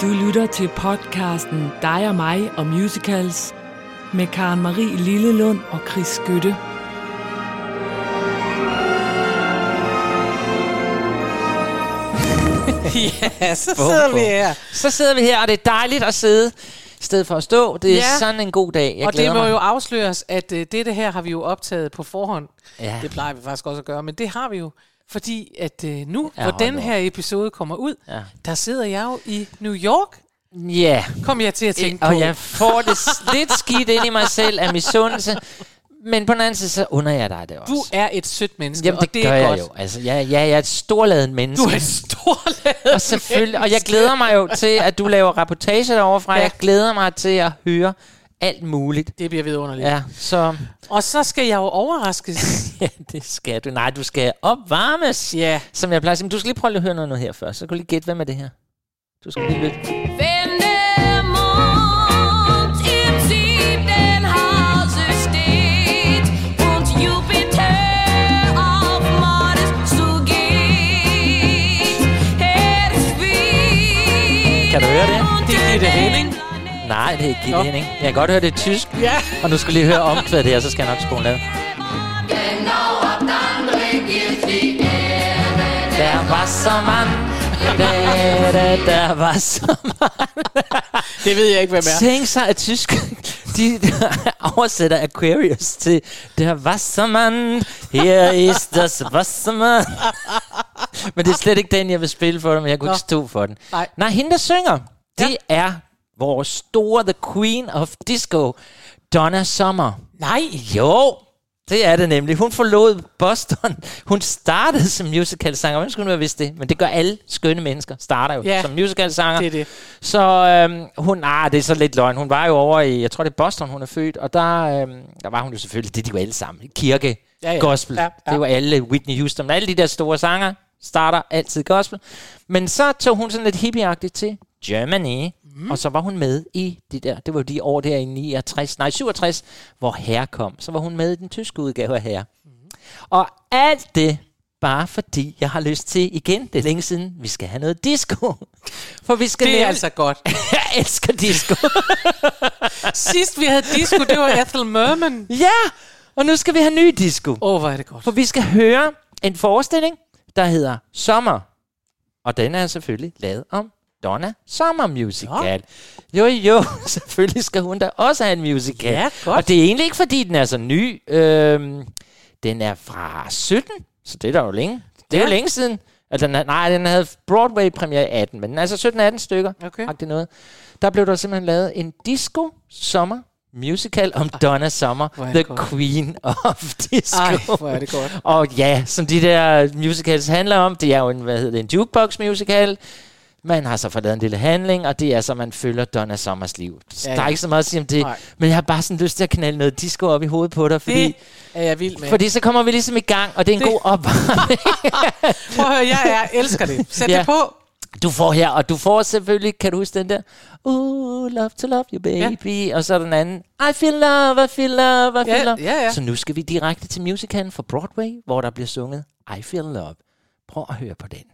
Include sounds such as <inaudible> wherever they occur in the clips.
Du lytter til podcasten Dig og mig og musicals med Karen Marie Lillelund og Chris Skytte. <laughs> ja, så sidder vi her. Så sidder vi her, og det er dejligt at sidde i stedet for at stå. Det er Ja. sådan en god dag. Jeg og det må mig. jo afsløres, at uh, dette her har vi jo optaget på forhånd. Ja. Det plejer vi faktisk også at gøre, men det har vi jo. Fordi at uh, nu, Ja, hvor den her episode kommer ud, Ja. der sidder jeg jo i New York, Ja, kom jeg til at tænke på. og jeg får det lidt skidt ind i mig selv af misundelse. Men på den anden side, så under jeg dig det også. Du er et sødt menneske, Jamen, det, og det gør er jeg godt. jo. Altså, jeg, jeg, jeg er et storladet menneske. Du er et storladet og selvfølgelig, og jeg glæder mig jo til, at du laver rapportage derovre fra. Ja. Jeg glæder mig til at høre alt muligt. Det bliver vidunderligt. Ja, så Og så skal jeg jo overraskes. <laughs> ja, det skal du. Nej, du skal opvarmes. ja. Som jeg plejer at sige. Men du skal lige prøve at høre noget, noget her først. Så kan du lige gætte, hvem er det her? Du skal lige lytte. Nej, det er ikke Gitte. Henning. Jeg kan godt høre, det er tysk. Ja. Og nu skal du lige høre omkvædet her, så skal jeg nok skrue ned. Der var Wassermann. Da, da, der var Wassermann. Det ved jeg ikke, hvem er. Tænk sig, at tysk de <laughs> oversætter Aquarius til Der Wassermann. Her is das Wassermann. Men det er slet ikke den, jeg vil spille for dig, men jeg kunne Nå. ikke stå for den. Nej. Nej, hende, der synger, det er vores store The Queen of Disco, Donna Summer. Nej. Jo, det er det nemlig. Hun forlod Boston. Hun startede som musicalsanger. Hvem skulle nu have vidst det? Men det gør alle skønne mennesker. Starter jo Ja, som musicalsanger. Det er det. Så øhm, hun, ah, det er så lidt løgn. Hun var jo over i, jeg tror det er Boston, hun er født, og der, øhm, der var hun jo selvfølgelig, det de jo alle sammen, kirke, Ja, ja. gospel. Ja, ja. Det var alle, Whitney Houston, alle de der store sanger starter altid gospel. Men så tog hun sådan lidt hippieagtigt til Germany, mm. og så var hun med i de der, det var de år der i 69, nej 67, hvor Herre kom. Så var hun med i den tyske udgave af Herre. Mm. Og alt det bare fordi jeg har lyst til igen, det er længe siden, vi skal have noget disco. For vi skal Det er nemlig- altså godt. <laughs> jeg elsker disco. <laughs> Sidst vi havde disco, det var Ethel Merman. ja, og nu skal vi have ny disco. Åh, oh, hvor er det godt. For vi skal høre en forestilling, der hedder Sommer. Og den er selvfølgelig lavet om Donna Summer Musical. Jo, jo, <laughs> selvfølgelig skal hun da også have en musical. Ja, godt. Og det er egentlig ikke, fordi den er så ny. Øhm, den er fra 17, så det er der jo længe. Det er Ja. jo længe siden. Altså, den nej, den havde Broadway-premiere i 18, men den er altså 17-18 stykker. Okay. Det noget. Der blev der simpelthen lavet en disco sommer musical om Donna Summer, er the godt. queen of <laughs> disco. Ej, hvor er det godt. Og ja, som de der musicals handler om, det er jo en, hvad hedder det, en jukebox musical. Man har så fået lavet en lille handling, og det er så, man følger Donna Summers liv. Ja, Ja, Der er ikke så meget at sige om det, Nej. men jeg har bare sådan lyst til at knalde noget disco op i hovedet på dig, fordi, Det er jeg vild med. fordi så kommer vi ligesom i gang, og det er en Det- god opvarmning. <laughs> Prøv at høre, jeg er, elsker det. Sæt Ja. det på. Du får her, og du får selvfølgelig, kan du huske den der? Oh, love to love you, baby. Ja. Og så er den anden, I feel love, I feel love, I feel Ja, love. ja, ja. Så nu skal vi direkte til musicalen for Broadway, hvor der bliver sunget I feel love. Prøv at høre på den.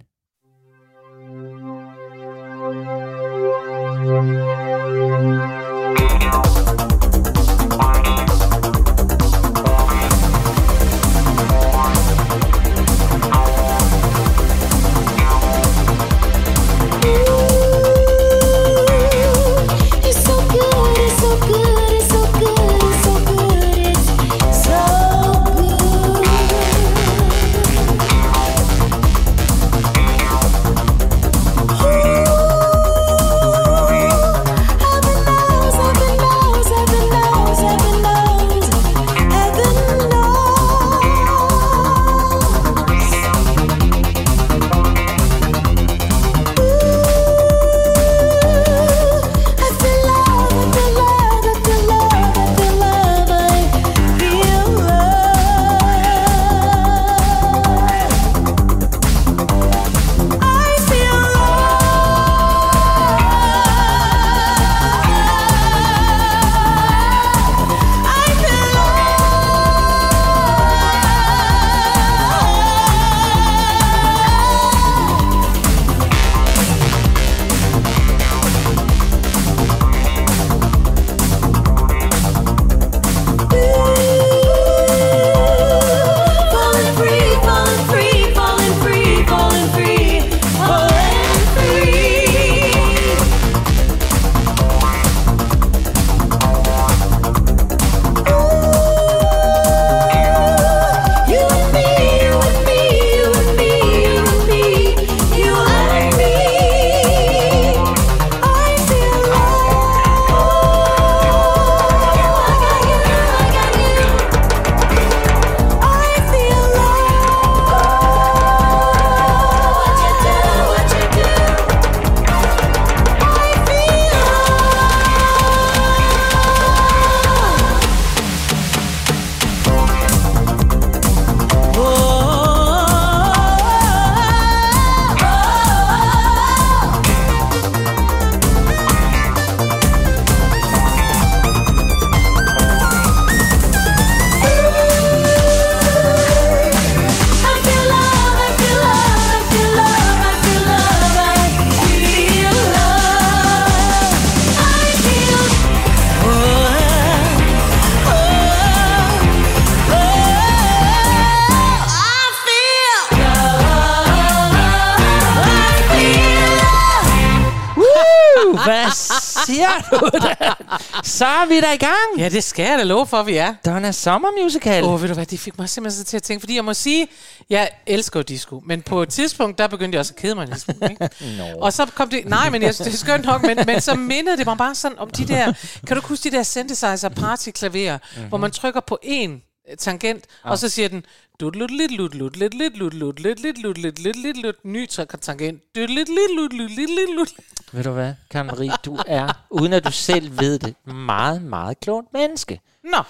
Så er vi da i gang. Ja, det skal jeg da love for, at vi er. Donna Summer Musical. Åh, oh, ved du hvad, det fik mig simpelthen så til at tænke, fordi jeg må sige, jeg elsker jo disco, men på et tidspunkt, der begyndte jeg også at kede mig en lille smule, ikke? <laughs> Nå. Og så kom det, nej, men jeg, det er skønt nok, men, men så mindede det mig bare sådan om de der, kan du huske de der synthesizer partyklaverer, mm-hmm. hvor man trykker på en tangent, ja. og så siger den, dut lut lit lut lut lit lit lut lut lit lit lut lit lit lit lut ny tangent, lit lit lut lut lit lit lut. Ved du hvad, Marie, du er, uden at du selv ved det, meget, meget klogt menneske. Nå,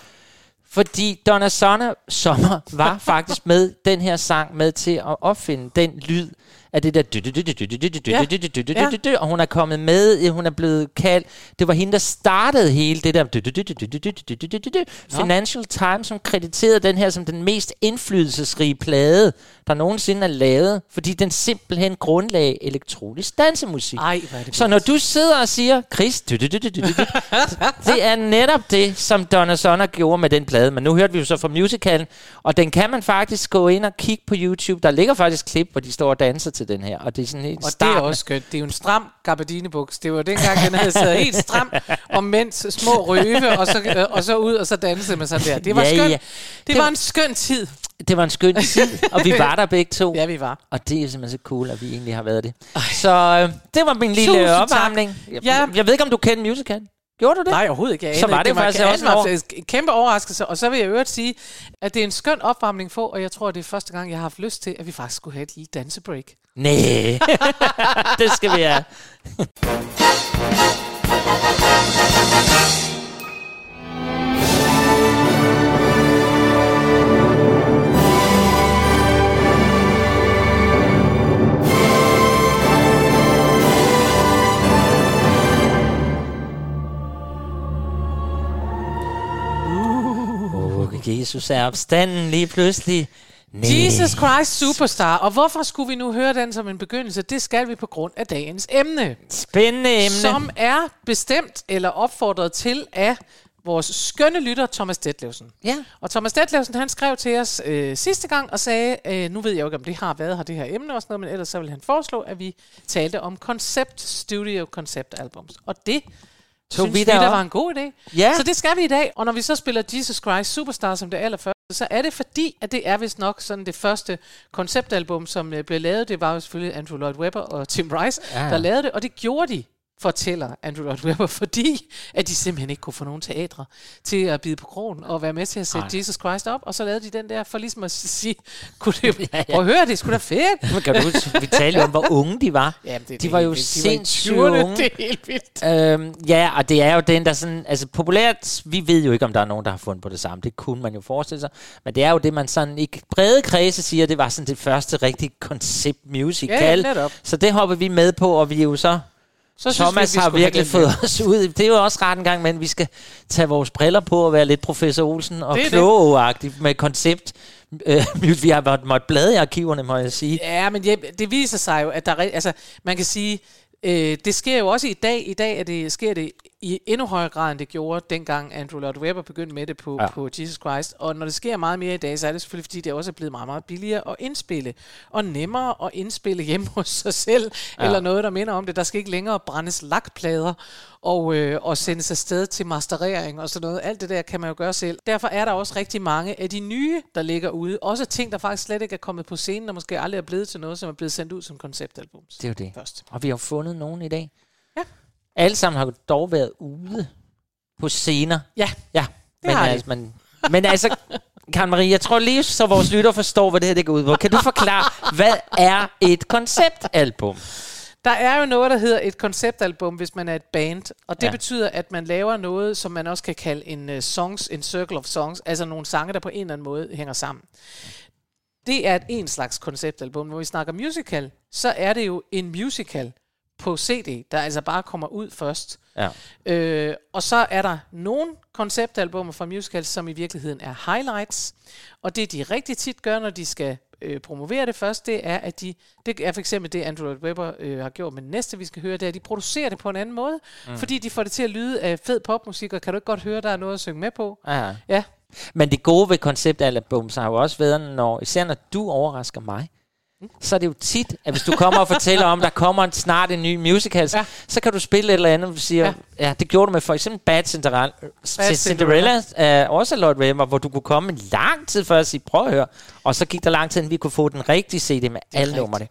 Fordi Donna Summer, Sommer var faktisk med den her sang med til at opfinde den lyd at det der... Og hun er kommet med, hun er blevet kaldt... Det var hende, der startede hele det der... Financial Times, som krediterede den her som den mest indflydelsesrige plade, der nogensinde er lavet, fordi den simpelthen grundlag elektronisk dansemusik. Så når du sidder og siger, Chris, det er netop det, som Donna Sonner gjorde med den plade. Men nu hørte vi jo så fra musicalen, og den kan man faktisk gå ind og kigge på YouTube. Der ligger faktisk klip, hvor de står og danser til den her, og det er sådan helt Og det er også skønt. Det er jo en stram gabardine-buks. Det var dengang, den havde siddet helt stram, <laughs> og mens små røve, og så, øh, og så ud, og så danse med sådan der. Det var Ja, skønt. ja. Det, Det var en skøn tid. Det var en skøn tid, og vi var der begge to. <laughs> Ja, vi var. Og det er simpelthen så cool, at vi egentlig har været det. Så øh, det var min lille Tusind tak. opvarmning. Jeg, Ja. jeg ved ikke, om du kender musicalen. Gjorde du det? Nej, overhovedet ikke. Jeg Så var ikke. det faktisk også en en kæmpe overraskelse. Og så vil jeg øvrigt sige, at det er en skøn opvarmning for, og jeg tror, det er første gang, jeg har haft lyst til, at vi faktisk skulle have et lille dansebreak. Nej, <laughs> det skal vi have. <laughs> Jesus er opstanden lige pludselig. Nej. Jesus Christ Superstar. Og hvorfor skulle vi nu høre den som en begyndelse? Det skal vi på grund af dagens emne. Spændende emne. som er bestemt eller opfordret til af vores skønne lytter, Thomas Detlevsen. Ja. Og Thomas Detlevsen, han skrev til os øh, sidste gang og sagde, øh, nu ved jeg jo ikke, om det har været her, det her emne og sådan noget, men ellers så vil han foreslå, at vi talte om concept studio concept albums. Og det Tog synes vi vi, da der var en god idé. Ja. Så det skal vi i dag. Og når vi så spiller Jesus Christ Superstar som det allerførste, så er det fordi, at det er vist nok sådan det første konceptalbum, som øh, blev lavet. Det var jo selvfølgelig Andrew Lloyd Webber og Tim Rice, ja. der lavede det. Og det gjorde de fortæller Andrew Lloyd Webber, <laughs> fordi at de simpelthen ikke kunne få nogen teatre til at bide på krogen og være med til at sætte Ej. Jesus Christ op, og så lavede de den der for ligesom at sige, <laughs> kunne det, Ja, ja. at høre, det skulle da fedt. Men Kan du huske, vi talte jo om, hvor unge de var. <laughs> Jamen, det de var jo helt vildt. De var i sindssygt 20'erne. unge. Det er helt vildt. Øhm, ja, og det er jo den, der sådan... Altså populært, vi ved jo ikke, om der er nogen, der har fundet på det samme. Det kunne man jo forestille sig. Men det er jo det, man sådan i brede kredse siger, det var sådan det første rigtige koncept musical. Ja, netop. så det hopper vi med på, og vi er jo så... Så Thomas vi, vi har virkelig fået os ud. Det er jo også ret en gang, men vi skal tage vores briller på og være lidt professor Olsen og klogeagtig med koncept. Øh, vi har måttet måtte blade i arkiverne, må jeg sige. Ja, men ja, det viser sig jo, at der er, altså, man kan sige, øh, det sker jo også i dag. I dag er det, sker det i endnu højere grad, end det gjorde, dengang Andrew Lloyd Webber begyndte med det på, Ja. på Jesus Christ. Og når det sker meget mere i dag, så er det selvfølgelig, fordi det også er blevet meget, meget billigere at indspille. Og nemmere at indspille hjemme <laughs> hos sig selv, Ja. eller noget, der minder om det. Der skal ikke længere brændes lakplader og, øh, og sendes afsted til masterering og sådan noget. Alt det der kan man jo gøre selv. Derfor er der også rigtig mange af de nye, der ligger ude. Også ting, der faktisk slet ikke er kommet på scenen, og måske aldrig er blevet til noget, som er blevet sendt ud som konceptalbums. Det er jo det. Først. Og vi har fundet nogen i dag. Alle sammen har dog været ude på scener. Ja, Ja, men har altså, men, men altså, Karen Marie, jeg tror lige, så vores lytter forstår, hvad det her det går ud på. Kan du forklare, hvad er et konceptalbum? Der er jo noget, der hedder et konceptalbum, hvis man er et band, og det ja. betyder, at man laver noget, som man også kan kalde en uh, songs, en circle of songs, altså nogle sange, der på en eller anden måde hænger sammen. Det er et en slags konceptalbum. Når vi snakker musical, så er det jo en musical på CD, der altså bare kommer ud først. Ja. Øh, og så er der nogle konceptalbummer fra musicals, som i virkeligheden er highlights. Og det de rigtig tit gør, når de skal øh, promovere det først, det er, at de, det er for eksempel det, Andrew Lloyd Webber øh, har gjort med næste, vi skal høre, det er, at de producerer det på en anden måde, mm. fordi de får det til at lyde af fed popmusik, og kan du ikke godt høre, der er noget at synge med på? Ja. Ja, Men det gode ved konceptalbum har jo også været, når, især når du overrasker mig, så er det jo tit, at hvis du kommer og fortæller om, der kommer en, snart en ny musical, ja. Så kan du spille et eller andet, og siger, ja. Ja. det gjorde du med for eksempel Bad Cinderella, Bad Cinderella uh, også af Lloyd Webber, hvor du kunne komme en lang tid før at sige, prøv at høre, og så gik der lang tid, inden vi kunne få den rigtige CD med alle numrene.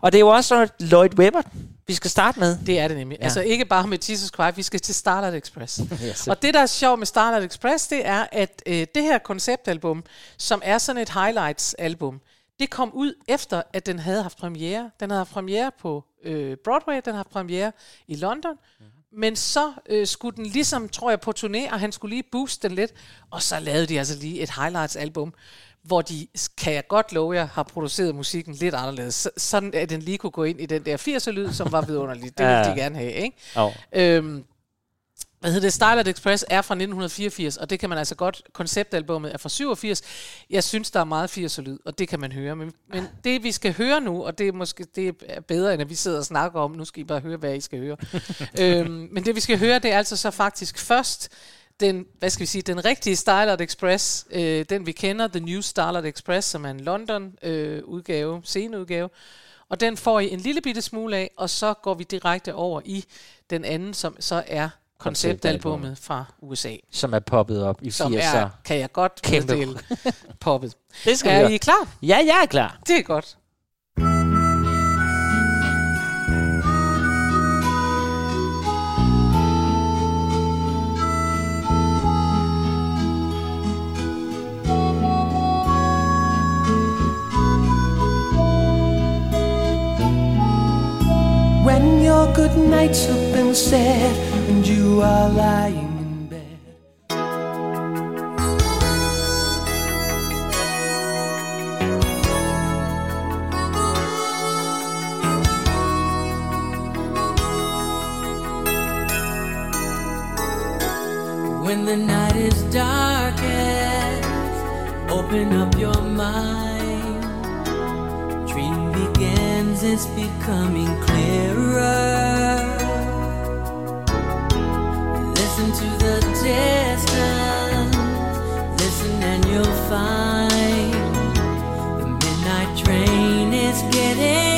Og det er jo også sådan, Lloyd Webber, vi skal starte med. Det er det nemlig. Ja. Altså ikke bare med Jesus Christ, vi skal til Starlight Express. <laughs> Yes. Og det, der er sjovt med Starlight Express, det er, at øh, det her konceptalbum, som er sådan et highlights-album, det kom ud efter, at den havde haft premiere. Den havde haft premiere på øh, Broadway, den havde haft premiere i London, mm-hmm. men så øh, skulle den ligesom, tror jeg, på turné, og han skulle lige booste den lidt, og så lavede de altså lige et highlights-album, hvor de, kan jeg godt love jer, har produceret musikken lidt anderledes. Så, sådan at den lige kunne gå ind i den der 80'er-lyd, som var vidunderligt. Det ville Ja. de gerne have, ikke? Oh. Øhm, hvad hedder det? Starlight Express er fra 1984, og det kan man altså godt, konceptalbummet er fra 87. Jeg synes, der er meget 80'er lyd, og det kan man høre. Men, men det, vi skal høre nu, og det er måske det er bedre, end at vi sidder og snakker om, nu skal I bare høre, hvad I skal høre. <laughs> øhm, men det, vi skal høre, det er altså så faktisk først den, hvad skal vi sige, den rigtige Starlight Express, øh, den vi kender, The New Starlight Express, som er en London-udgave, øh, udgave, sceneudgave. Og den får I en lille bitte smule af, og så går vi direkte over i den anden, som så er konceptalbummet fra USA. Som er poppet op i Som 80'er. er, kan jeg godt Kæmpe. meddele, <laughs> poppet. Det skal vi Er høre. I klar? Ja, jeg er klar. Det er godt. When your good nights have been said and you are lying in bed. When the night is darkest, open up your mind. Dream begins, it's becoming clearer. The distance, listen and you'll find the midnight train is getting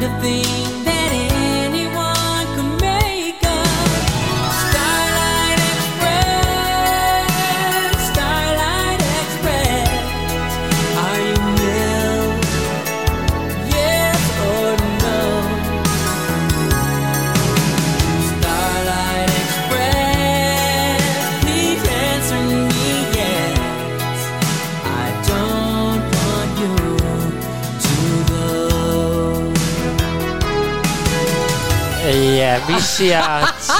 kind of thing siger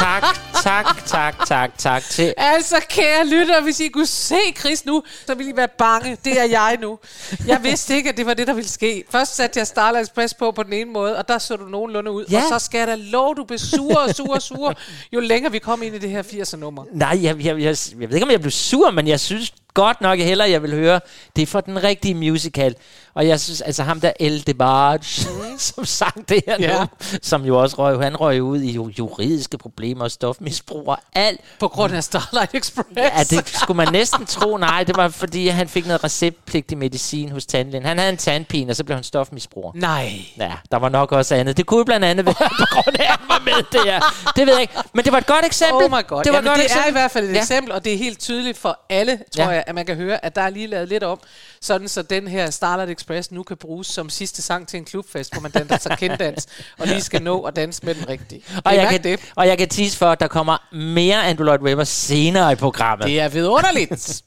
tak, tak, tak, tak, tak til... Altså, kære lytter, hvis I kunne se Chris nu, så ville I være bange. Det er jeg nu. Jeg vidste ikke, at det var det, der ville ske. Først satte jeg Starlight Express på på den ene måde, og der så du nogenlunde ud. Ja. Og så skal jeg da love, du blev sur og sur og sur, jo længere vi kom ind i det her 80'er-nummer. Nej, jeg, jeg, jeg, jeg ved ikke, om jeg blev sur, men jeg synes godt nok hellere, jeg vil høre, det er for den rigtige musical. Og jeg synes, altså ham der El DeBarge, <laughs> som sang det her Mm. Ja. ja. nu, som jo også røg, han røg ud i juridiske problemer og stofmisbrug og alt. På grund af Starlight Express. Ja, det skulle man næsten tro. Nej, det var fordi, han fik noget receptpligtig medicin hos tandlægen. Han havde en tandpine, og så blev han stofmisbruger. Nej. Ja, der var nok også andet. Det kunne blandt andet være på grund af, at han var med der. Det ved jeg ikke. Men det var et godt eksempel. Oh my god. Det var Jamen, godt det eksempel. er i hvert fald et Ja. eksempel, og det er helt tydeligt for alle, tror ja. jeg, at man kan høre, at der er lige lavet lidt om, sådan så den her Starlight Express nu kan bruges som sidste sang til en klubfest, hvor man danser sig kenddans, og lige skal nå at danse med den rigtige. Og jeg, kan, det. og jeg kan tease for, at der kommer mere Andrew Lloyd Webber senere i programmet. Det er vidunderligt.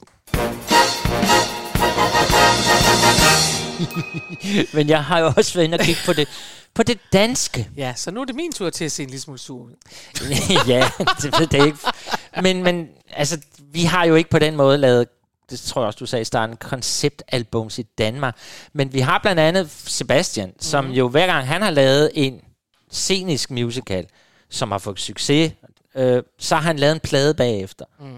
<laughs> Men jeg har jo også været inde og kigge på det, på det danske. ja, så nu er det min tur til at se en lille smule sur ud. <laughs> ja, det ved jeg ikke. Men, men altså, vi har jo ikke på den måde lavet, det tror jeg også, du sagde i starten, konceptalbums i Danmark. Men vi har blandt andet Sebastian, som Mhm. jo hver gang han har lavet en scenisk musical, som har fået succes, øh, så har han lavet en plade bagefter. Mhm.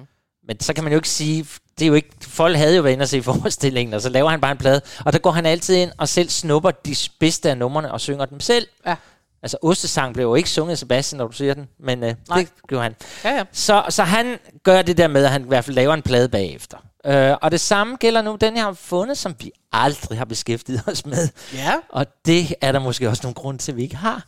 Men så kan man jo ikke sige, det er jo ikke, folk havde jo været inde og se forestillingen, og så laver han bare en plade, og der går han altid ind og selv snupper de bedste af numrene og synger dem selv. Ja. Altså, Ostesang blev jo ikke sunget af Sebastian, når du siger den, men øh, Nej. det gjorde han. Ja, ja. Så, så han gør det der med, at han i hvert fald laver en plade bagefter. Øh, og det samme gælder nu, den jeg har fundet, som vi aldrig har beskæftiget os med. Ja. Og det er der måske også nogle grunde til, at vi ikke har.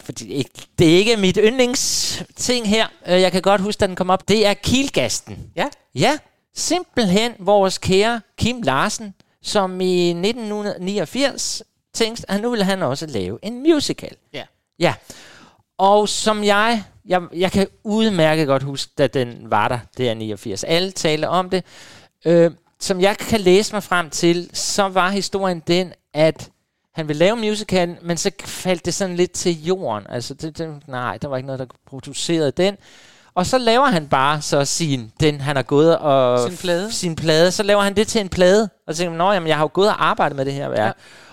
Fordi det er ikke, det er ikke mit yndlingsting her. Øh, Jeg kan godt huske, da den kom op. Det er Kielgasten. Ja. Ja, simpelthen vores kære Kim Larsen, som i 1989 tænkte, at nu ville han også lave en musical. Ja. Ja, og som jeg, jeg, jeg kan udmærket godt huske, da den var der, det er 89. Alle taler om det. Øh, som jeg kan læse mig frem til, så var historien den, at han ville lave musical, men så faldt det sådan lidt til jorden. Altså, det, det, nej, der var ikke noget, der producerede den. Og så laver han bare så sin, den han har gået og... Sin plade. Sin plade. Så laver han det til en plade. Og så tænker man, "Nå, jamen, jeg har jo gået og arbejdet med det her værk. Ja.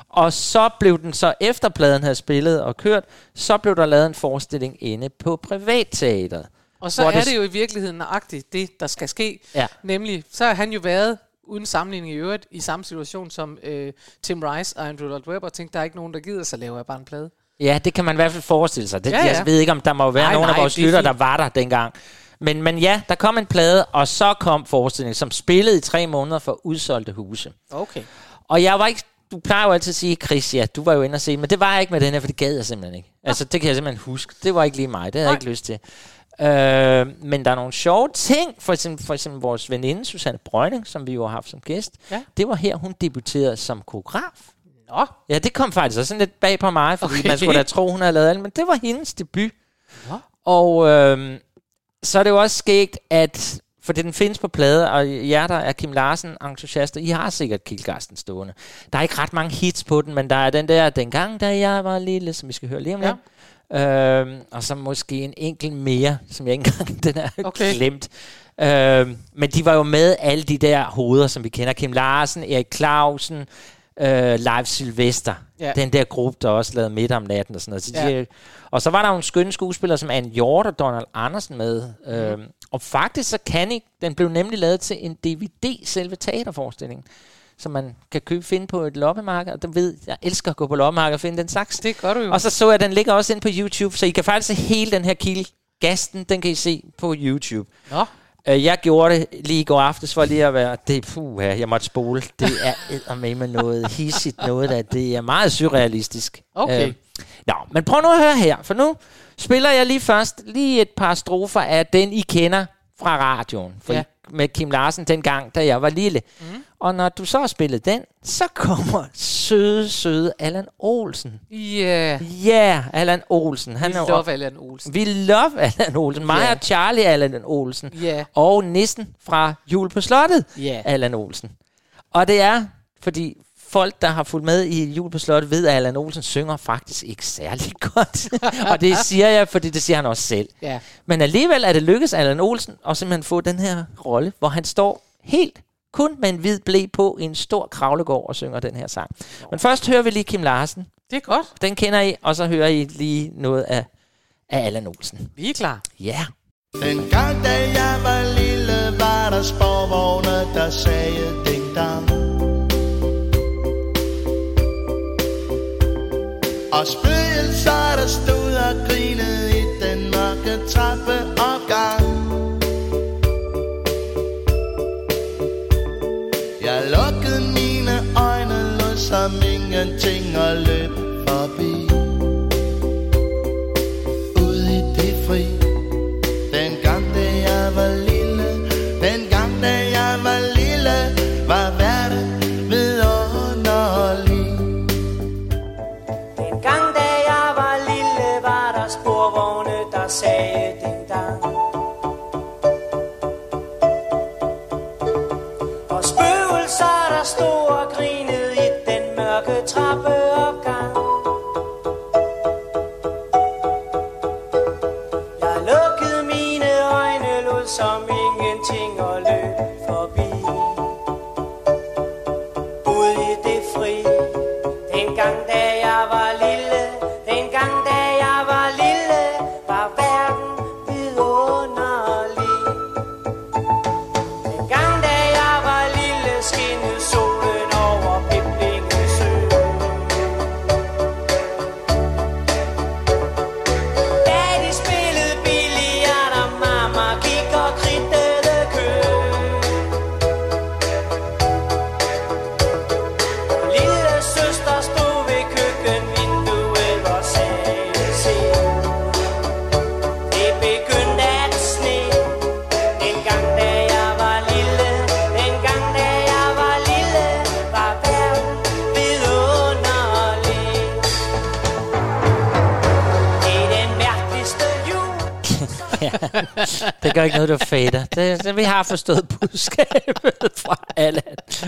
Og så blev den så, efter pladen havde spillet og kørt, så blev der lavet en forestilling inde på Privatteateret. Og så er det- det jo i virkeligheden nøjagtigt det, der skal ske. Ja. Nemlig, så har han jo været, uden sammenligning i øvrigt, i samme situation som øh, Tim Rice og Andrew Lloyd Webber, og tænkte, der er ikke nogen, der gider, så laver jeg bare en plade. Ja, det kan man i hvert fald forestille sig. Det, Ja, ja. Jeg ved ikke, om der må være Nej, nogen af nej, vores det er lytter, der var der dengang. Men, men ja, der kom en plade, og så kom forestillingen, som spillede i tre måneder for udsolgte huse. Okay. Og jeg var ikke... Du plejer jo altid at sige, Chris, ja, du var jo inde og se, men det var jeg ikke med den her, for det gad jeg simpelthen ikke. Altså, det kan jeg simpelthen huske. Det var ikke lige mig. Det havde jeg Nej. ikke lyst til. Øh, men der er nogle sjove ting. For eksempel, for eksempel vores veninde, Susanne Brøgning, som vi jo har haft som gæst. Ja. Det var her, hun debuterede som koreograf. Nå, Ja, det kom faktisk også sådan lidt bag på mig, fordi Okay. man skulle da tro, hun havde lavet alt, men det var hendes debut. Nå. Og øh, så er det jo også sket, at fordi den findes på plade, og jer, der er Kim Larsen entusiaster, I har sikkert Kielgasten stående. Der er ikke ret mange hits på den, men der er den der, dengang da jeg var lille, som vi skal høre lige om Ja. Øhm, og så måske en enkelt mere, som jeg ikke engang <laughs> den er Okay. glemt. Øhm, men de var jo med alle de der hoveder, som vi kender. Kim Larsen, Erik Clausen, øh, Live Sylvester. Ja. Den der gruppe, der også lavede midt om natten og sådan noget. Så Ja. de, og så var der en skønne skuespiller som Anne Hjort og Donald Andersen med. Mhm. Øhm, og faktisk så kan I, den blev nemlig lavet til en DVD, selve teaterforestillingen som man kan købe finde på et loppemarked. Og den ved, jeg elsker at gå på loppemarked og finde den slags. det gør du jo. Og så så jeg, at den ligger også inde på YouTube, så I kan faktisk se hele den her kilde. Gasten, den kan I se på YouTube. Nå, Øh, Jeg gjorde det lige i går aftes for lige at være... Det, puh, jeg måtte spole. Det er med med noget hissigt noget, der det er meget surrealistisk. Okay. Øh, nå, men prøv nu at høre her, for nu spiller jeg lige først lige et par strofer af den, I kender fra radioen. For Ja. ja. Med Kim Larsen dengang, da jeg var lille. Mm. Og når du så har spillet den, så kommer søde, søde Allan Olsen. ja. Ja, yeah, Allan Olsen. Han Vi er love Allan Olsen. vi love Allan Olsen. Mig Ja. og Charlie Allan Olsen. Ja. Og nissen fra Jul på Slottet, Ja. Allan Olsen. Og det er, fordi folk, der har fulgt med i Jul på Slottet, ved, at Allan Olsen synger faktisk ikke særlig <laughs> godt. og det siger jeg, fordi det siger han også selv. Ja. Men alligevel er det lykkedes Allan Olsen at simpelthen få den her rolle, hvor han står helt kun med en hvid blæ på i en stor kravlegård og synger den her sang. Men først hører vi lige Kim Larsen. Det er godt. Den kender I, og så hører I lige noget af, af Allan Olsen. Vi er klar. Ja. Dengang da jeg var lille, var der sporvogne, der sagde ding Og spøgelser, der stod og grinede i den mørke trappeopgang Jeg lukkede mine øjne, lod som ingenting og løb Det gør ikke noget, du fader. Det, det, vi har forstået budskabet <laughs> fra Allan.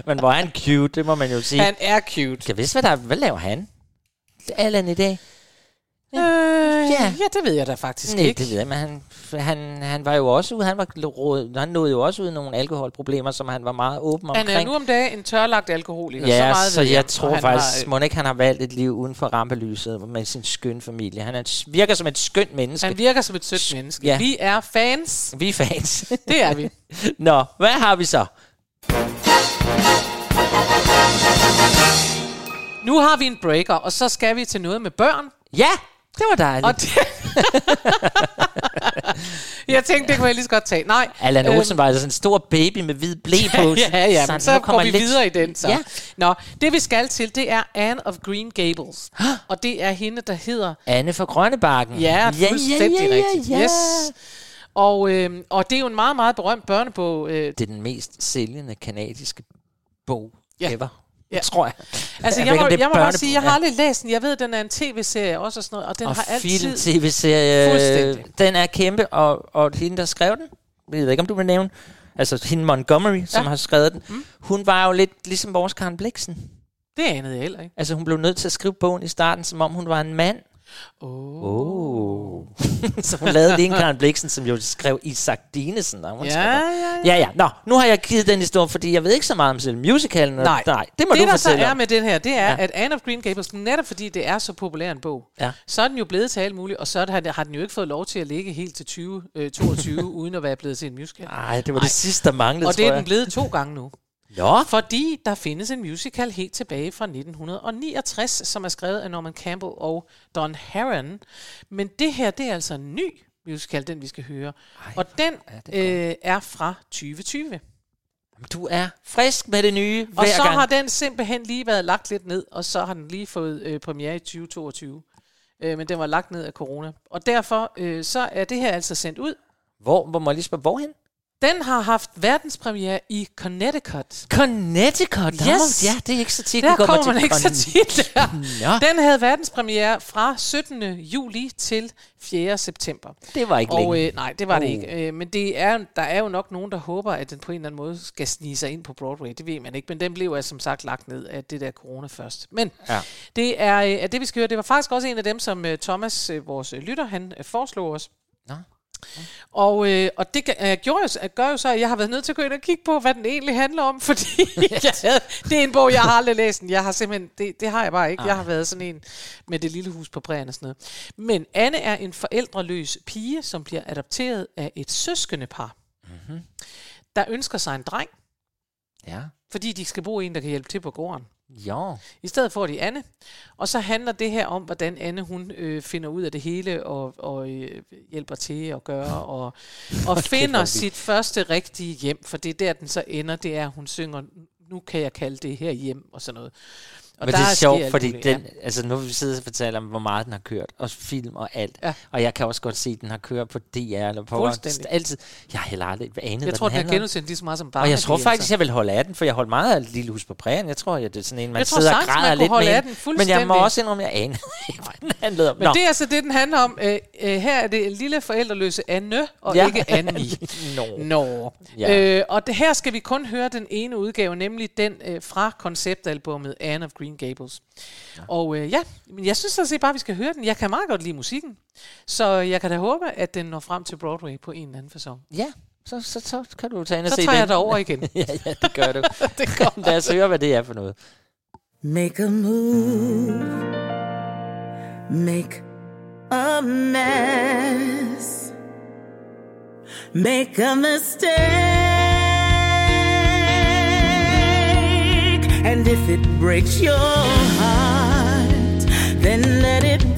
Men hvor er han cute, det må man jo sige. Han er cute. Jeg vidste, hvad, der, hvad laver han? Allan i dag? Øh, Ja. ja. ja, det ved jeg da faktisk Nej, ikke. det ved jeg, men han, han, han var jo også ude, han, var, han nåede jo også ud nogle alkoholproblemer, som han var meget åben Han omkring. er nu om dagen en tørlagt alkoholiker. ja, så meget så jeg Og tror han faktisk, har, må ikke han har valgt et liv uden for rampelyset med sin skønne familie. Han er, virker som et skønt menneske. Han virker som et sødt menneske. Ja. Vi er fans. Vi er fans. <laughs> Det er vi. Nå, hvad har vi så? Nu har vi en breaker, og så skal vi til noget med børn. Ja, det var dejligt. Og det... <laughs> jeg tænkte, det kunne jeg lige så godt tage. Nej. Allan øhm, Olsen var altså sådan en stor baby med hvid blæ på. <laughs> ja, ja, men så kommer går vi lidt- videre i den. Så. Ja. Nå, det vi skal til, det er Anne of Green Gables. <gasps> og det er hende, der hedder... Anne fra Grønnebakken. Ja, fuldstændig ja, ja, rigtigt. ja. Yes. Og, øhm, og det er jo en meget, meget berømt børnebog. Øh, Det er den mest sælgende kanadiske bog Ja. ever. Ja. Tror jeg. altså, jeg, ikke, må, jeg må bare sige, jeg har aldrig læst den. Jeg ved, den er en tv-serie også og sådan noget, og den og har altid... film, tv-serie, Fuldstændig. den er kæmpe, og, og hende, der skrev den, jeg ved ikke, om du vil nævne, altså hende Montgomery, som Ja. har skrevet den, mm. hun var jo lidt ligesom vores Karen Bliksen. Det anede jeg heller ikke. Altså, hun blev nødt til at skrive bogen i starten, som om hun var en mand. Oh. Oh. så hun lavede lige en Karen Bliksen, som jo skrev Isak Dinesen. Ja, skrev. ja, ja, ja. Nå, nu har jeg givet den historie, fordi jeg ved ikke så meget om selv musicalen. Nej. Nej, det må det, du der så fortælle er om. med den her, det er, Ja. ja. at Anne of Green Gables, netop fordi det er så populær en bog, Ja. så er den jo blevet til alt muligt, og så er det- har den jo ikke fået lov til at ligge helt til 20, øh, 22, <laughs> uden at være blevet til en musical. Nej, det var det sidste, der manglede, Og det er den blevet to gange nu. Nå, Fordi der findes en musical helt tilbage fra 1969, som er skrevet af Norman Campbell og Don Herron. Men det her, det er altså en ny musical, den vi skal høre. Ej, og den er øh, er fra 2020. du er frisk med det nye Og så gang. har den simpelthen lige været lagt lidt ned, og så har den lige fået øh, premiere i 2022. Øh, men den var lagt ned af corona. Og derfor øh, så er det her altså sendt ud. Hvor, hvor må jeg lige spørge, hvorhen? Den har haft verdenspremiere i Connecticut. Connecticut. Der Yes. må, ja, det er ikke så tit, Der kommer kommer man til ikke så tit der. <laughs> Nå, Den havde verdenspremiere fra 17. juli til 4. september. det var ikke Og længe. øh, nej, det var det Oh. ikke. Øh, men det er, der er jo nok nogen, der håber, at den på en eller anden måde skal snige sig ind på Broadway. Det ved man ikke, men den blev altså som sagt lagt ned af det der corona først. Men Ja. det er øh, det, vi skal høre. Det var faktisk også en af dem, som øh, Thomas, øh, vores øh, lytter, han øh, foreslog os. Nå. Og, øh, og det øh, gjorde jo, gør jo så, at jeg har været nødt til at gå ind og kigge på, hvad den egentlig handler om, <laughs> fordi jeg havde, det er en bog, jeg har aldrig læst. den. Jeg har simpelthen, det, det har jeg bare ikke. Jeg har været sådan en med det lille hus på prærien og sådan noget. Men Anne er en forældreløs pige, som bliver adopteret af et søskende par, mm-hmm. der ønsker sig en dreng, Ja. fordi de skal bruge en, der kan hjælpe til på gården. Ja. I stedet får de Anne. Og så handler det her om, hvordan Anne hun øh, finder ud af det hele og, og øh, hjælper til at gøre <laughs> og, og finder sit første rigtige hjem. For det er der, den så ender. Det er, at hun synger, nu kan jeg kalde det her hjem og sådan noget. Og Men det er sjovt, fordi muligt, den, altså nu vi sidde og fortælle om, hvor meget den har kørt, og film og alt. Ja. Og jeg kan også godt se, at den har kørt på DR eller på altid. Jeg har heller aldrig anet, Jeg tror, den handler om. genudsendt lige så meget som bare. Og jeg tror faktisk, jeg vil holde af den, for jeg holdt meget af Lille Hus på Prærien. Jeg tror, at det er sådan en, man Jeg tror sidder og sagtens, man græder kunne lidt holde med. af den Men jeg må også indrømme, at jeg aner <laughs> ikke, hvad den handlede om. Men det er altså det, den handler om. Øh, øh, her er det lille forældreløse Anne, og Ja. ikke Annie. <laughs> Nå. Nå. Ja. Øh, og det, her skal vi kun høre den ene udgave, nemlig den øh, fra konceptalbummet Anne of Green Gables. Ja. Og øh, ja, men jeg synes sådan set bare, at vi skal høre den. Jeg kan meget godt lide musikken, så jeg kan da håbe, at den når frem til Broadway på en eller anden fasong. Ja, så, så, så kan du tage ind og Så se tager den. jeg dig over igen. <laughs> ja, ja, det gør du. <laughs> det går. <laughs> Lad os høre, hvad det er for noget. Make a move. Make a mess. Make a mistake. And if it breaks your heart, then let it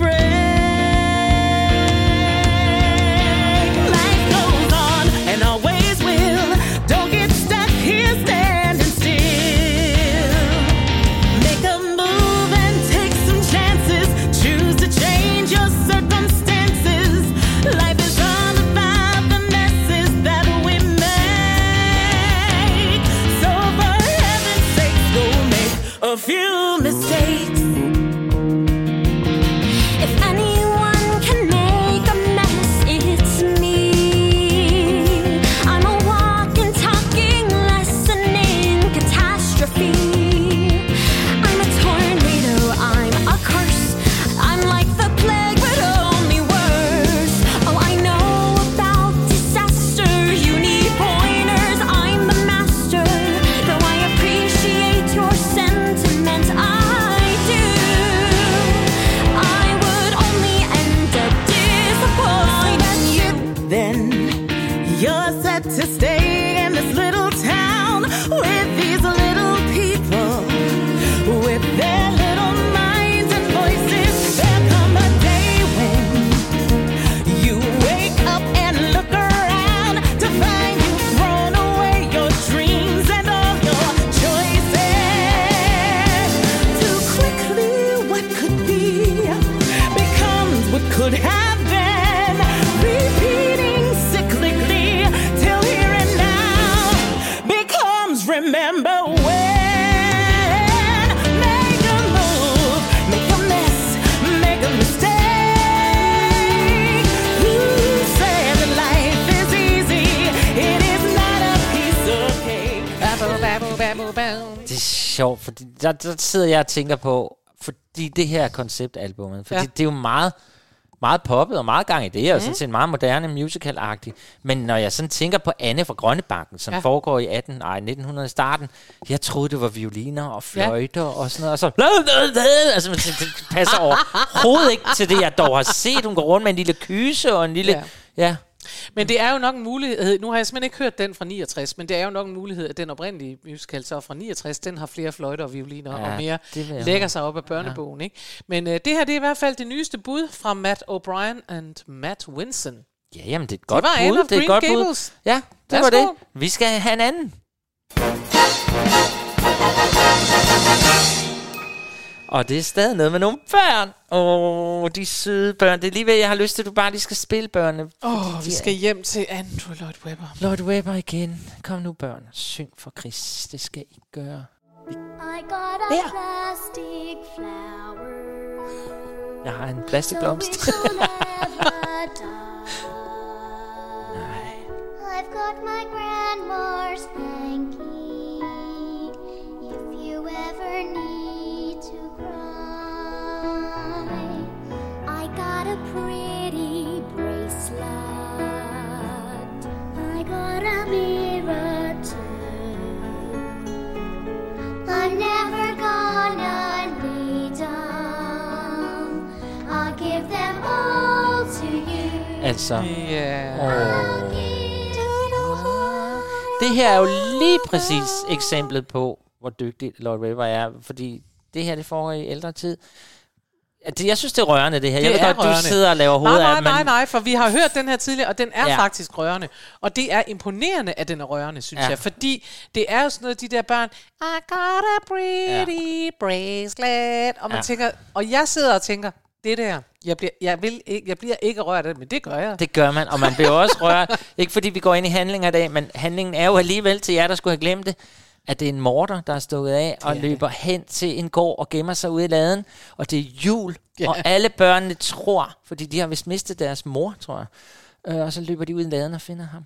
der, der sidder jeg og tænker på, fordi det her konceptalbummet, fordi Ja. ja. det er jo meget, meget poppet og meget gang i det, og sådan set meget moderne musical-agtigt. Men når jeg sådan tænker på Anne fra Grønnebakken, som Ja. ja. foregår i 18, nej, 1900 starten, jeg troede, det var violiner og Ja. fløjter og sådan noget, og så... Altså, det, det passer overhovedet ikke til det, jeg dog har set. Hun går rundt med en lille kyse og en lille... Ja. Ja. Ja. Men det er jo nok en mulighed, nu har jeg simpelthen ikke hørt den fra 69, men det er jo nok en mulighed, at den oprindelige musical så fra 69, den har flere fløjter og violiner Ja, og mere det lægger sig op af børnebogen. Ikke? Men øh, det her det er i hvert fald det nyeste bud fra Matt O'Brien and Matt Winson. Ja, jamen, det er et godt var Anne bud. Det er et godt bud. Ja, det var det. Vi skal have en anden. Og det er stadig noget med nogle børn. Åh, oh, de søde børn. Det er lige ved, jeg har lyst til, at du bare lige skal spille børnene. Åh, oh, vi skal hjem til Andrew Lloyd Webber. Lloyd Webber igen. Kom nu, børn. Syng for Chris. Det skal I gøre. I got a There. plastic flower. Jeg har en plastikblomst. never <laughs> die. I've got my grandma's hanky. If you ever need a pretty bracelet. I got a mirror too. I'm never gonna need them. I'll give them all to you. altså, Ja. åh. Det her er jo lige præcis eksemplet på, hvor dygtig Lloyd Webber er, fordi det her, det foregår i ældre tid. Det, jeg synes, det er rørende, det her. jeg ved godt, du sidder og laver hovedet nej, nej, af, nej, nej, for vi har hørt den her tidligere, og den er Ja. faktisk rørende. Og det er imponerende, at den er rørende, synes Ja. jeg. Fordi det er jo sådan noget, de der børn, I got a pretty ja. bracelet. Og man ja. tænker, og jeg sidder og tænker, det der, jeg bliver, jeg, vil ikke, jeg bliver ikke rørt af det, men det gør jeg. Det gør man, og man bliver også rørt. <laughs> Ikke fordi vi går ind i handlinger i dag, men handlingen er jo alligevel til jer, der skulle have glemt det, at det er en morter, der er stukket af og er det. løber hen til en gård og gemmer sig ude i laden. Og det er jul, Ja. og alle børnene tror, fordi de har vist mistet deres mor, tror jeg. Øh, og så løber de ud i laden og finder ham.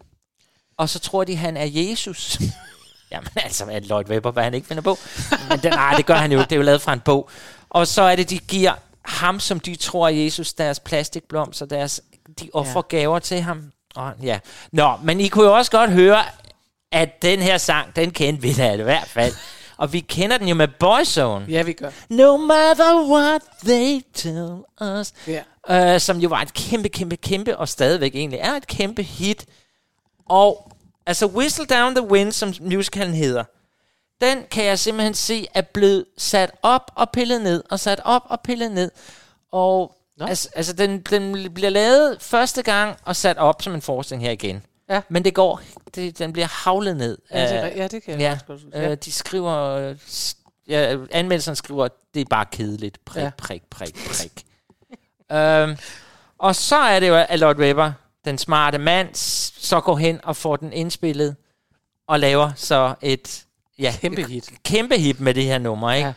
Og så tror de, han er Jesus. <laughs> Jamen altså, er Lloyd Webber, hvad han ikke finder på. Men den, nej, det gør han jo. Det er jo lavet fra en bog. Og så er det, de giver ham, som de tror er Jesus, deres plastikblomster, deres, de offrer ja. gaver til ham. Og, ja. Nå, men I kunne jo også godt høre, at den her sang, den kendte vi da i hvert fald. Og vi kender den jo med Boyzone. Ja, vi gør. No matter what they tell us. Ja. Øh, som jo var et kæmpe, kæmpe, kæmpe, og stadigvæk egentlig er et kæmpe hit. Og altså Whistle Down the Wind, som musicalen hedder, den kan jeg simpelthen se er blevet sat op og pillet ned, og sat op og pillet ned. Og altså, altså den, den bliver lavet første gang og sat op som en forestilling her igen. Ja. Men det går, det, den bliver havlet ned. Ja, det, af- ja, det kan jeg Ja, godt huske. øh, de skriver... Ja, anmeldelserne skriver, det er bare kedeligt. Prik, Ja. ja. prik, prik, prik. <laughs> øhm, og så er det jo, at Lloyd Webber, den smarte mand, så går hen og får den indspillet, og laver så et ja, Kæmpe hit. kæmpe hit med det her nummer. Ikke? Ja.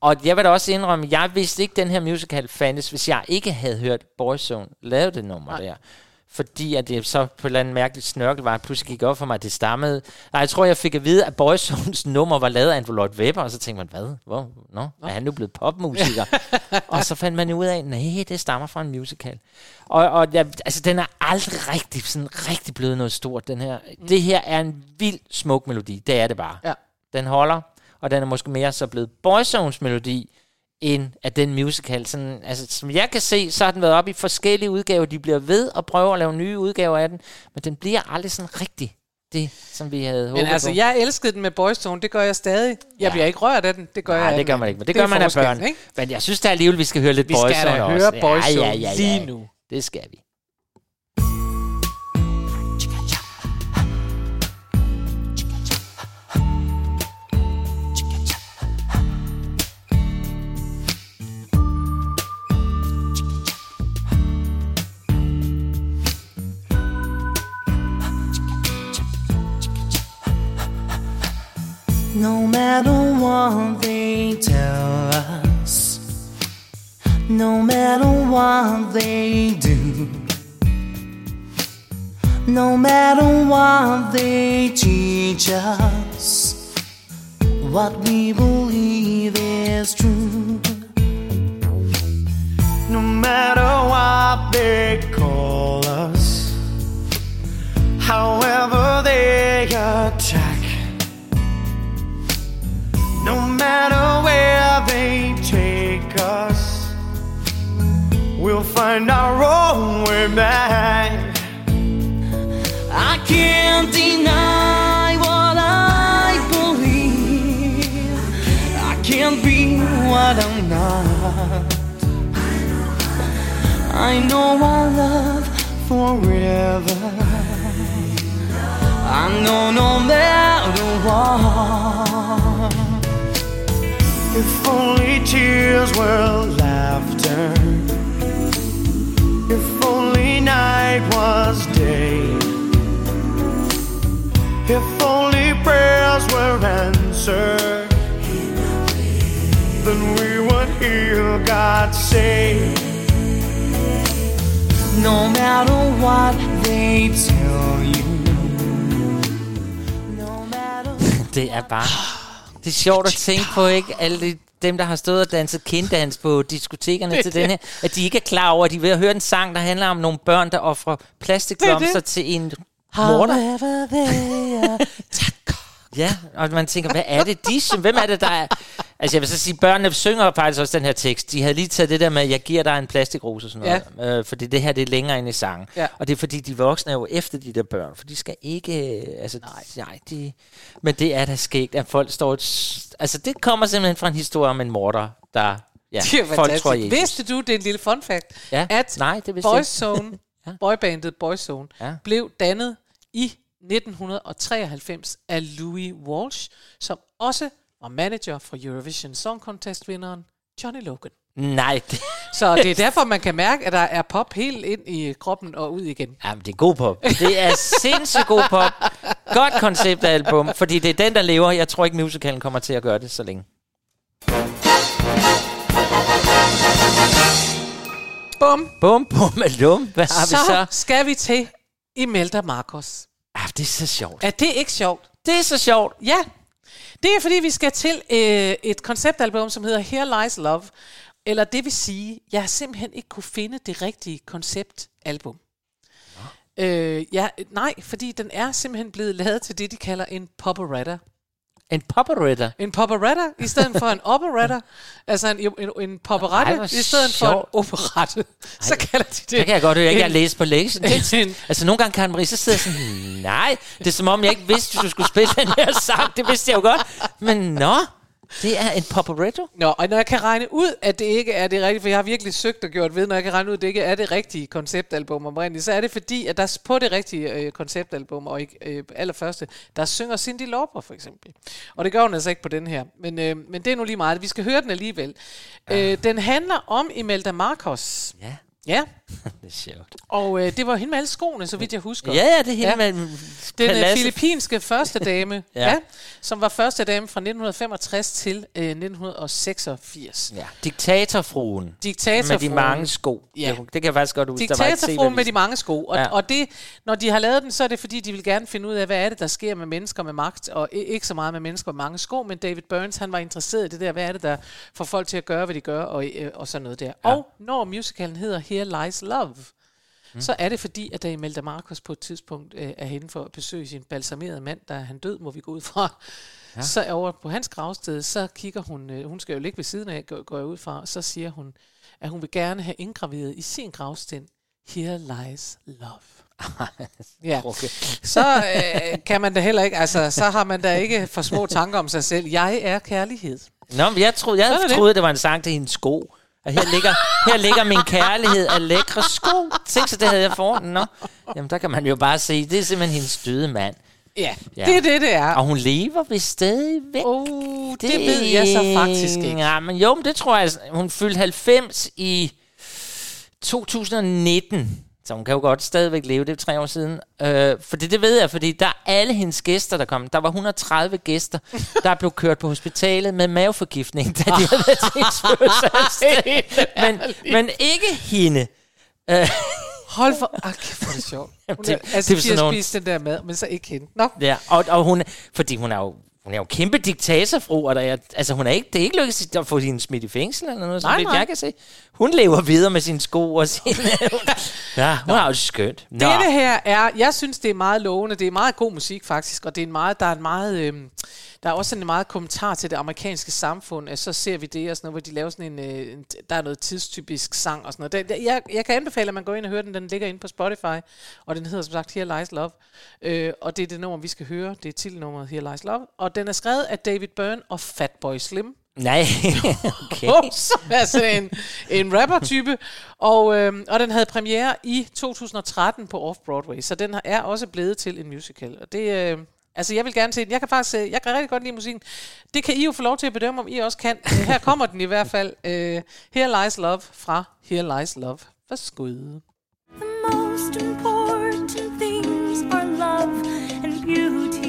Og jeg vil da også indrømme, jeg vidste ikke, den her musical fandtes, hvis jeg ikke havde hørt Boyzone lave det nummer Nej. der. Fordi at det så på en eller anden mærkelig snørkel var, at pludselig gik op for mig, at det stammede. Nej, jeg tror, jeg fik at vide, at Boyzones nummer var lavet af en Lloyd Webber, og så tænkte man, hvad? Hvor? Nå, er han nu blevet popmusiker? <laughs> og så fandt man ud af, nej, det stammer fra en musical. Og, og ja, altså, den er aldrig rigtig, sådan rigtig blevet noget stort, den her. Mm. Det her er en vild smuk melodi, det er det bare. Ja. Den holder, og den er måske mere så blevet Boyzones melodi, end at den musical, sådan, altså, som jeg kan se, så har den været op i forskellige udgaver. De bliver ved at prøve at lave nye udgaver af den, men den bliver aldrig sådan rigtig det, som vi havde håbet Men altså, på. jeg elskede den med Boys Tone, det gør jeg stadig. Jeg Ja. bliver ikke rørt af den, det gør jeg Nej, af det gør man ikke, men det, er gør man af børn. Ikke? Men jeg synes da alligevel, vi skal høre lidt Vi skal Boyzone da også. høre Boyzone lige nu. Det skal vi. No matter what they tell us, no matter what they do, no matter what they teach us, what we believe is true. No matter what they call find our own way back. I can't deny what I believe. I can't be what I'm not. I know our love forever. I know no matter what. If only tears were laughter. Night was day. If only prayers were answered. Then we would hear God say. No matter what they tell you. No matter <laughs> Det er bare... Det er sjovt at tænke på, ikke? Alle de, dem, der har stået og danset kinddans på diskotekerne til <laughs> den her, at de ikke er klar over, at de er ved at høre en sang, der handler om nogle børn, der offrer plastikblomster til en morter. <laughs> Ja, og man tænker, hvad er det, de synger? Hvem er det, der er... Altså jeg vil så sige, børnene synger faktisk også den her tekst. De havde lige taget det der med, jeg giver dig en plastikrose og sådan noget. Øh, fordi det her, det er længere ind i sangen. Ja. Og det er fordi, de voksne er jo efter de der børn. For de skal ikke... øh, Altså, nej. nej de, men det er da skægt, at folk står... Et, altså det kommer simpelthen fra en historie om en morder, der... Ja, Det er folk fantastisk. tror, Jesus. Vidste du, det er en lille fun fact, Ja. at Nej, det Boyzone, <laughs> Ja. boybandet Boyzone, Ja. blev dannet i 1993 af Louis Walsh, som også var manager for Eurovision Song Contest-vinderen Johnny Logan. Nej, det, Så det er derfor, man kan mærke, at der er pop helt ind i kroppen og ud igen. Jamen, det er god pop. Det er sindssygt god pop. Godt konceptalbum, fordi det er den, der lever. Jeg tror ikke, musicalen kommer til at gøre det så længe. Bum! Bum, bum, lum. Hvad har Så, vi så? skal vi til Imelda Marcos. Det er så sjovt. Er det ikke sjovt? Det er så sjovt. Ja, det er fordi, vi skal til øh, et konceptalbum, som hedder Here Lies Love. Eller det vil sige, jeg har simpelthen ikke kunne finde det rigtige konceptalbum. Øh, ja, nej, fordi den er simpelthen blevet lavet til det, de kalder en poporetta. En popperetta. En poporetta i stedet for en <laughs> operetta. altså en, en, en Ej, poperette hvor i stedet for en operette. Så kalder de det. Det kan jeg godt høre, jeg ikke har læst på lektionen. <laughs> Det, en- altså nogle gange, Karen Marie, så sidder jeg sådan, nej, det er som om, jeg ikke vidste, at du skulle spille den her sang. Det vidste jeg jo godt. Men nå, det er en popperetto. Nå, og når jeg kan regne ud, at det ikke er det rigtige, for jeg har virkelig søgt og gjort ved, når jeg kan regne ud, at det ikke er det rigtige konceptalbum oprindeligt, så er det fordi, at der på det rigtige øh, konceptalbum, og ikke øh, allerførste, der synger Cindy Lauper for eksempel. Og det gør hun altså ikke på den her. Men, øh, men det er nu lige meget. Vi skal høre den alligevel. Øh, den handler om Imelda Marcos. Ja, Ja, <laughs> det er sjovt. og øh, det var hende med alle skoene, så vidt jeg husker. Ja, ja, det er hende Ja. med Den øh, filippinske første dame, <laughs> Ja. ja. som var første dame fra 1965 til øh, 1986. Ja, diktatorfruen. Diktatorfruen. Med de mange sko. Ja. Det, det kan jeg faktisk godt huske. Diktatorfruen med de mange sko. Og, Ja. og det, når de har lavet den, så er det fordi, de vil gerne finde ud af, hvad er det, der sker med mennesker med magt, og ikke så meget med mennesker med mange sko, men David Burns, han var interesseret i det der, hvad er det, der får folk til at gøre, hvad de gør, og, øh, og sådan noget der. Ja. Og når musicalen hedder Here Lies Love, mm. så er det fordi, at da Imelda Marcos på et tidspunkt øh, er henne for at besøge sin balsamerede mand, der er han død, må vi gå ud fra, ja. så over på hans gravsted, så kigger hun, øh, hun skal jo ligge ved siden af, går, går jeg ud fra, så siger hun, at hun vil gerne have indgraveret i sin gravsten, Here lies love. <laughs> ja. Okay. Så øh, kan man da heller ikke, altså, så har man da ikke for små tanker om sig selv. Jeg er kærlighed. Nå, men jeg troede, jeg Sådan er det. troede det var en sang til hendes sko. Og her ligger, her ligger min kærlighed af lækre sko. Tænk så, det havde jeg foran. Nå. Jamen, der kan man jo bare se, det er simpelthen hendes døde mand. Ja, Ja. det er det, det er. Og hun lever vist stadigvæk. Oh, det, det ved jeg så faktisk ikke. Ja, men jo, men det tror jeg. Hun fyldte 90 i 2019. Så hun kan jo godt stadigvæk leve, det er tre år siden. Øh, for det, det ved jeg, fordi der er alle hendes gæster, der kom. Der var 130 gæster, <laughs> der blev kørt på hospitalet med maveforgiftning, da de havde været til hendes fødselsdagsdag. <laughs> men, men ikke hende. Øh, Hold for... Ah, kæft, hvor er det sjovt. Hun det- er, det altså, sådan de har spist den der mad, men så ikke hende. Nå. Ja, og, og hun, fordi hun er jo hun er jo kæmpe diktatorfru, og der er, altså hun er ikke, det er ikke lykkedes at få hende smidt i fængsel eller noget, som Nej, vidt nej. jeg kan se. Hun lever videre med sine sko og sin... <laughs> ja, hun er jo skønt. Nå. Dette her er, jeg synes, det er meget lovende. Det er meget god musik, faktisk. Og det er en meget, der er en meget... Øhm, der er også en meget kommentar til det amerikanske samfund. at Så ser vi det og sådan noget, hvor de laver sådan en... Øh, en- der er noget tidstypisk sang og sådan noget. Det, jeg, jeg kan anbefale, at man går ind og hører den. Den ligger inde på Spotify. Og den hedder som sagt Here Lies Love. Øh, og det er det nummer, vi skal høre. Det er titelnummeret Here Lies Love. Og den er skrevet af David Byrne og Fatboy Slim. Nej, <laughs> okay. Som er sådan en, en rapper-type. Og, øhm, og den havde premiere i 2013 på Off-Broadway, så den er også blevet til en musical. Og det, øh, altså jeg vil gerne se den. Jeg kan faktisk, øh, jeg kan rigtig godt lide musikken. Det kan I jo få lov til at bedømme, om I også kan. Øh, her kommer den i hvert fald. Uh, Here Lies Love fra Here Lies Love. Værsgo. The most important things are love and beauty.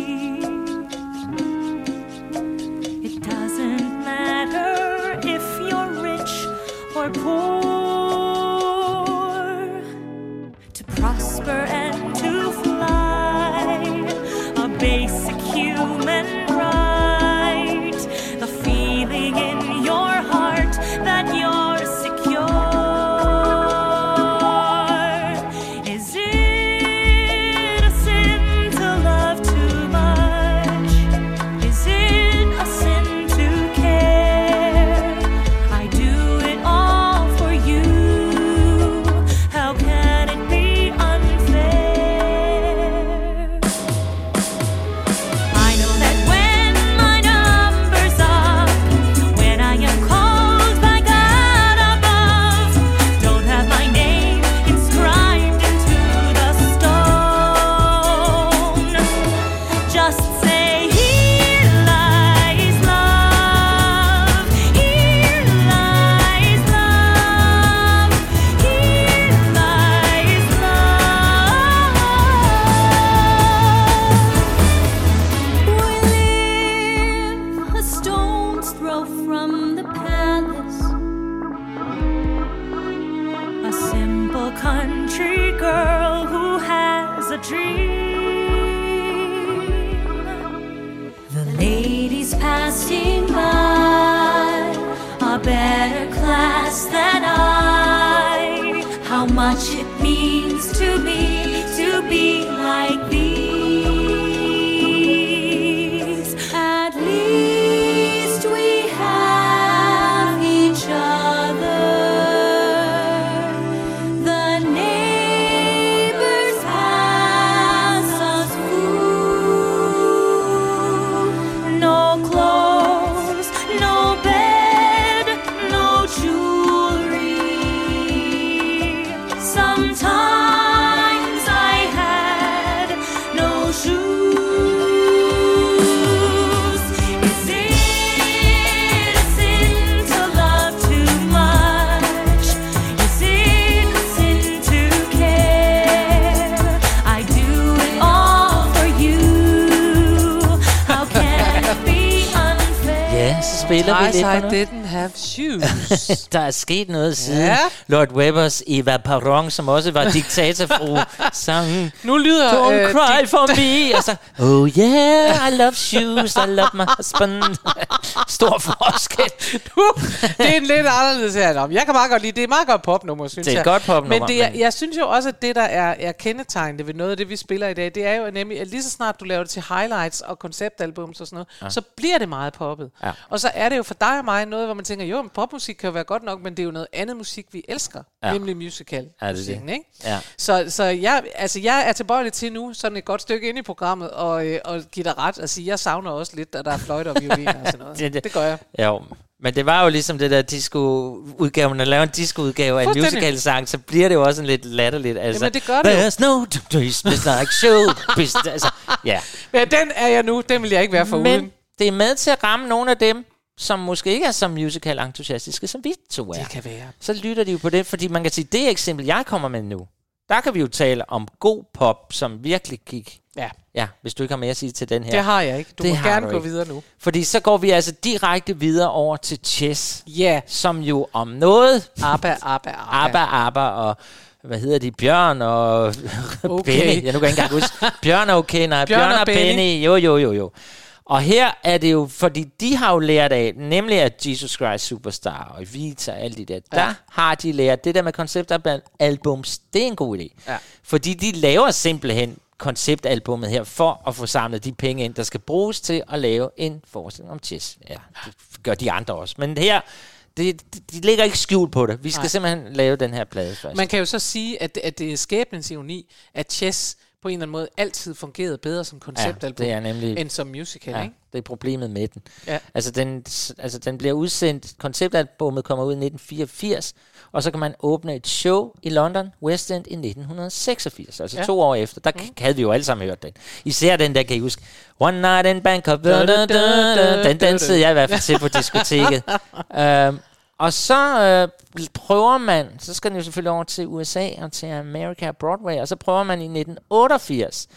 Shoes. <laughs> Der er sket noget siden Ja. Lord Webbers Eva Perron, som også var diktatorfru, <laughs> sang nu lyder... Don't øh, cry dit- for me. Og så, oh yeah, I love shoes, I love my husband. <laughs> Stor forskel. det er en lidt anderledes her. Jeg kan meget godt lide, det er meget godt popnummer, synes Det er jeg. et godt popnummer, Men, det er, men- jeg synes jo også, at det, der er, er kendetegnende ved noget af det, vi spiller i dag, det er jo nemlig, at lige så snart du laver det til highlights og konceptalbums og sådan noget, ja. så bliver det meget poppet. Ja. Og så er det jo for dig og mig noget, hvor man tænker, jo, men popmusik kan jo være godt nok, men det er jo noget andet musik, vi elsker, Ja. ja. nemlig musical. Ja, det er det. musikken, Ikke? Ja. Så, så jeg, altså, jeg er tilbøjelig til nu, sådan et godt stykke ind i programmet, og, øh, og give dig ret og sige, jeg savner også lidt, at der er fløjter og violiner og sådan noget. <laughs> Det- det- det gør jeg. Jo, men det var jo ligesom det der disco-udgave. Når man laver en disco-udgave af en musical-sang, så bliver det jo også en lidt latterligt. Altså, Jamen, det gør det. There's no business like show. business. altså, ja. Men den er jeg nu, den vil jeg ikke være for Men uden. det er med til at ramme nogle af dem, som måske ikke er så musical-entusiastiske, som vi to er. Det kan være. Så lytter de jo på det, fordi man kan sige, det eksempel, jeg kommer med nu, der kan vi jo tale om god pop, som virkelig gik. Ja, Ja, hvis du ikke har mere at sige til den her. det har jeg ikke. Du Det må gerne gå ikke. videre nu. Fordi så går vi altså direkte videre over til chess, Ja, som jo om noget <laughs> ABBA, ABBA, ABBA. Abba, Abba og hvad hedder de? Bjørn og <laughs> Okay. Benny. Jeg nu kan ikke engang huske. Bjørn er okay, nej. Bjørn, Bjørn og og Benny. Benny. Jo, jo, jo, jo. Og her er det jo, fordi de har jo lært af, nemlig at Jesus Christ Superstar og Evita og alle de der, ja. der har de lært, det der med konceptalbums, det er en god idé. Ja. Fordi de laver simpelthen konceptalbummet her, for at få samlet de penge ind, der skal bruges til at lave en forestilling om chess. Ja, det gør de andre også. Men her, det, de, lægger ikke skjul på det. Vi skal Nej. simpelthen lave den her plade først. Man kan jo så sige, at, at det er skæbnens ironi, at Chess på en eller anden måde altid fungerede bedre som konceptalbum, det er nemlig- end som musical, Ja, ikke? det er problemet med den. Ja. Altså, den, altså, den bliver udsendt, konceptalbummet kommer ud i 1984, og så kan man åbne et show i London, West End, i 1986, altså Ja. ja. to år efter. Der mm. havde vi jo alle sammen hørt den. Især den der, kan I huske, One Night in Bangkok, da, da, da, da, den dansede jeg i hvert fald til på diskoteket. um, <laughs> og så øh, prøver man, så skal den jo selvfølgelig over til USA og til America Broadway, og så prøver man i 1988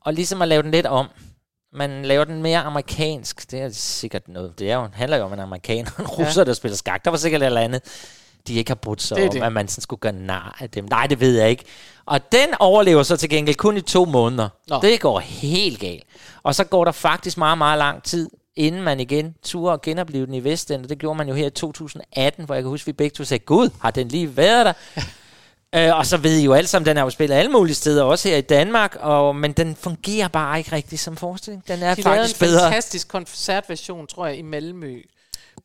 og ligesom at lave den lidt om. Man laver den mere amerikansk. Det er sikkert noget. Det er jo, handler jo om en amerikaner og en russer, ja. der spiller skak. Der var sikkert et eller andet, de ikke har brudt sig Det om, det. at man sådan skulle gøre nar af dem. Nej, det ved jeg ikke. Og den overlever så til gengæld kun i to måneder. Nå. Det går helt galt. Og så går der faktisk meget, meget lang tid, inden man igen turde at genopleve den i Vestend. Og det gjorde man jo her i 2018, hvor jeg kan huske, at vi begge to sagde, Gud, har den lige været der? <laughs> Øh, og så ved I jo alle sammen, den er jo spillet alle mulige steder, også her i Danmark, og, men den fungerer bare ikke rigtigt som forestilling. Den er De lavede en faktisk bedre. fantastisk koncertversion, tror jeg, i Malmø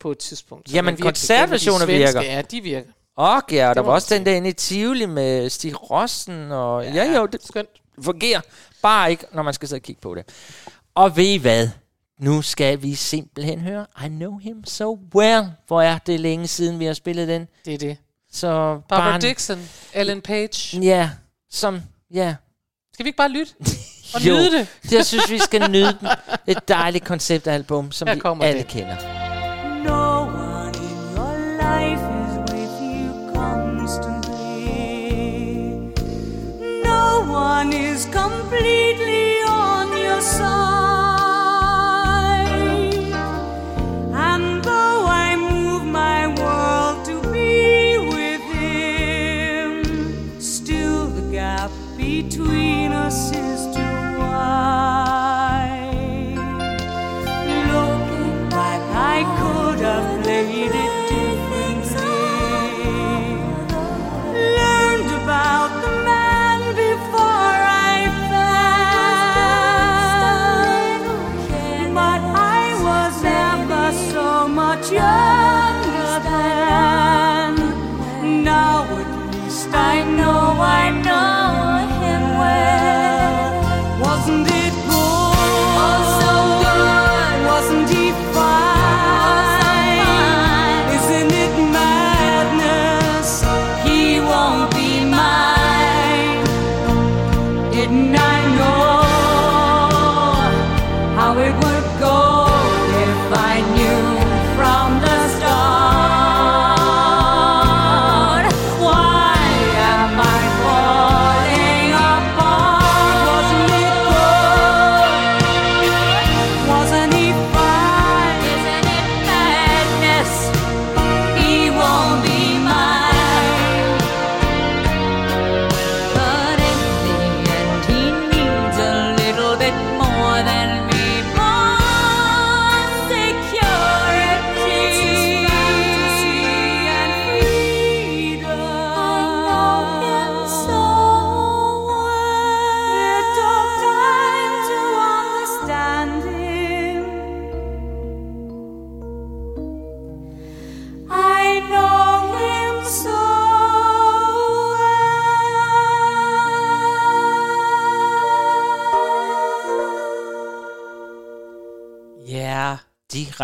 på et tidspunkt. Jamen, er koncertversioner virker. Ja, de virker. Og ja, og der var også den der inde i Tivoli med Stig Rossen, og ja, ja jo, det Skønt. fungerer bare ikke, når man skal sidde og kigge på det. Og ved I hvad? Nu skal vi simpelthen høre I Know Him So Well. Hvor er det længe siden, vi har spillet den. Det er det. Så Barbara bare- Dixon, Ellen Page. Ja, som, ja. Skal vi ikke bare lytte? Og <laughs> Jo, nyde det? <laughs> Jeg synes, vi skal nyde den. Et dejligt konceptalbum, som Her vi alle det. kender. No one in your life is with you constantly. No one is completely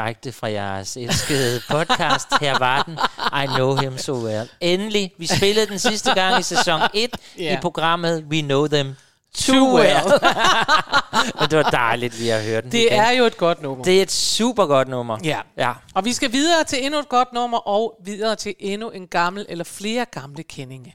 Direkte fra jeres elskede podcast. Her var den. I know him so well. Endelig. Vi spillede den sidste gang i sæson 1 Ja. i programmet We Know Them Too Well. Og <laughs> det var dejligt, vi har hørt den det igen. er jo et godt nummer. det er et super godt nummer. Ja. ja. Og vi skal videre til endnu et godt nummer, og videre til endnu en gammel eller flere gamle kendinge.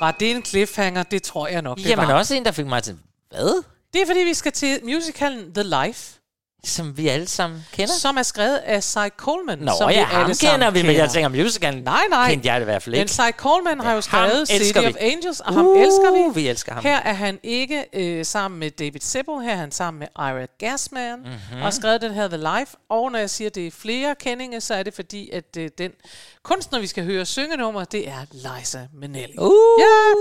Var det en cliffhanger? Det tror jeg nok, det Jamen var. også en, der fik mig til, hvad? Det er fordi, vi skal til musicalen The Life, Som vi alle sammen kender. som er skrevet af Cy Coleman. Nå som ja, vi ham kender vi, men kender. jeg tænker, musicalen Nej, nej. kendte jeg det i hvert fald Men ikke. Cy Coleman har jo skrevet City vi. of Angels, og ham elsker vi. vi elsker ham. Her er han ikke øh, sammen med David Sebo, her er han sammen med Ira Gasman, Mhm. mm-hmm. og har skrevet den her The Life. Og når jeg siger, at det er flere kendinge, så er det fordi, at øh, den kunstner, vi skal høre synge nummer, det er Liza Minnelli. Uh. Ja,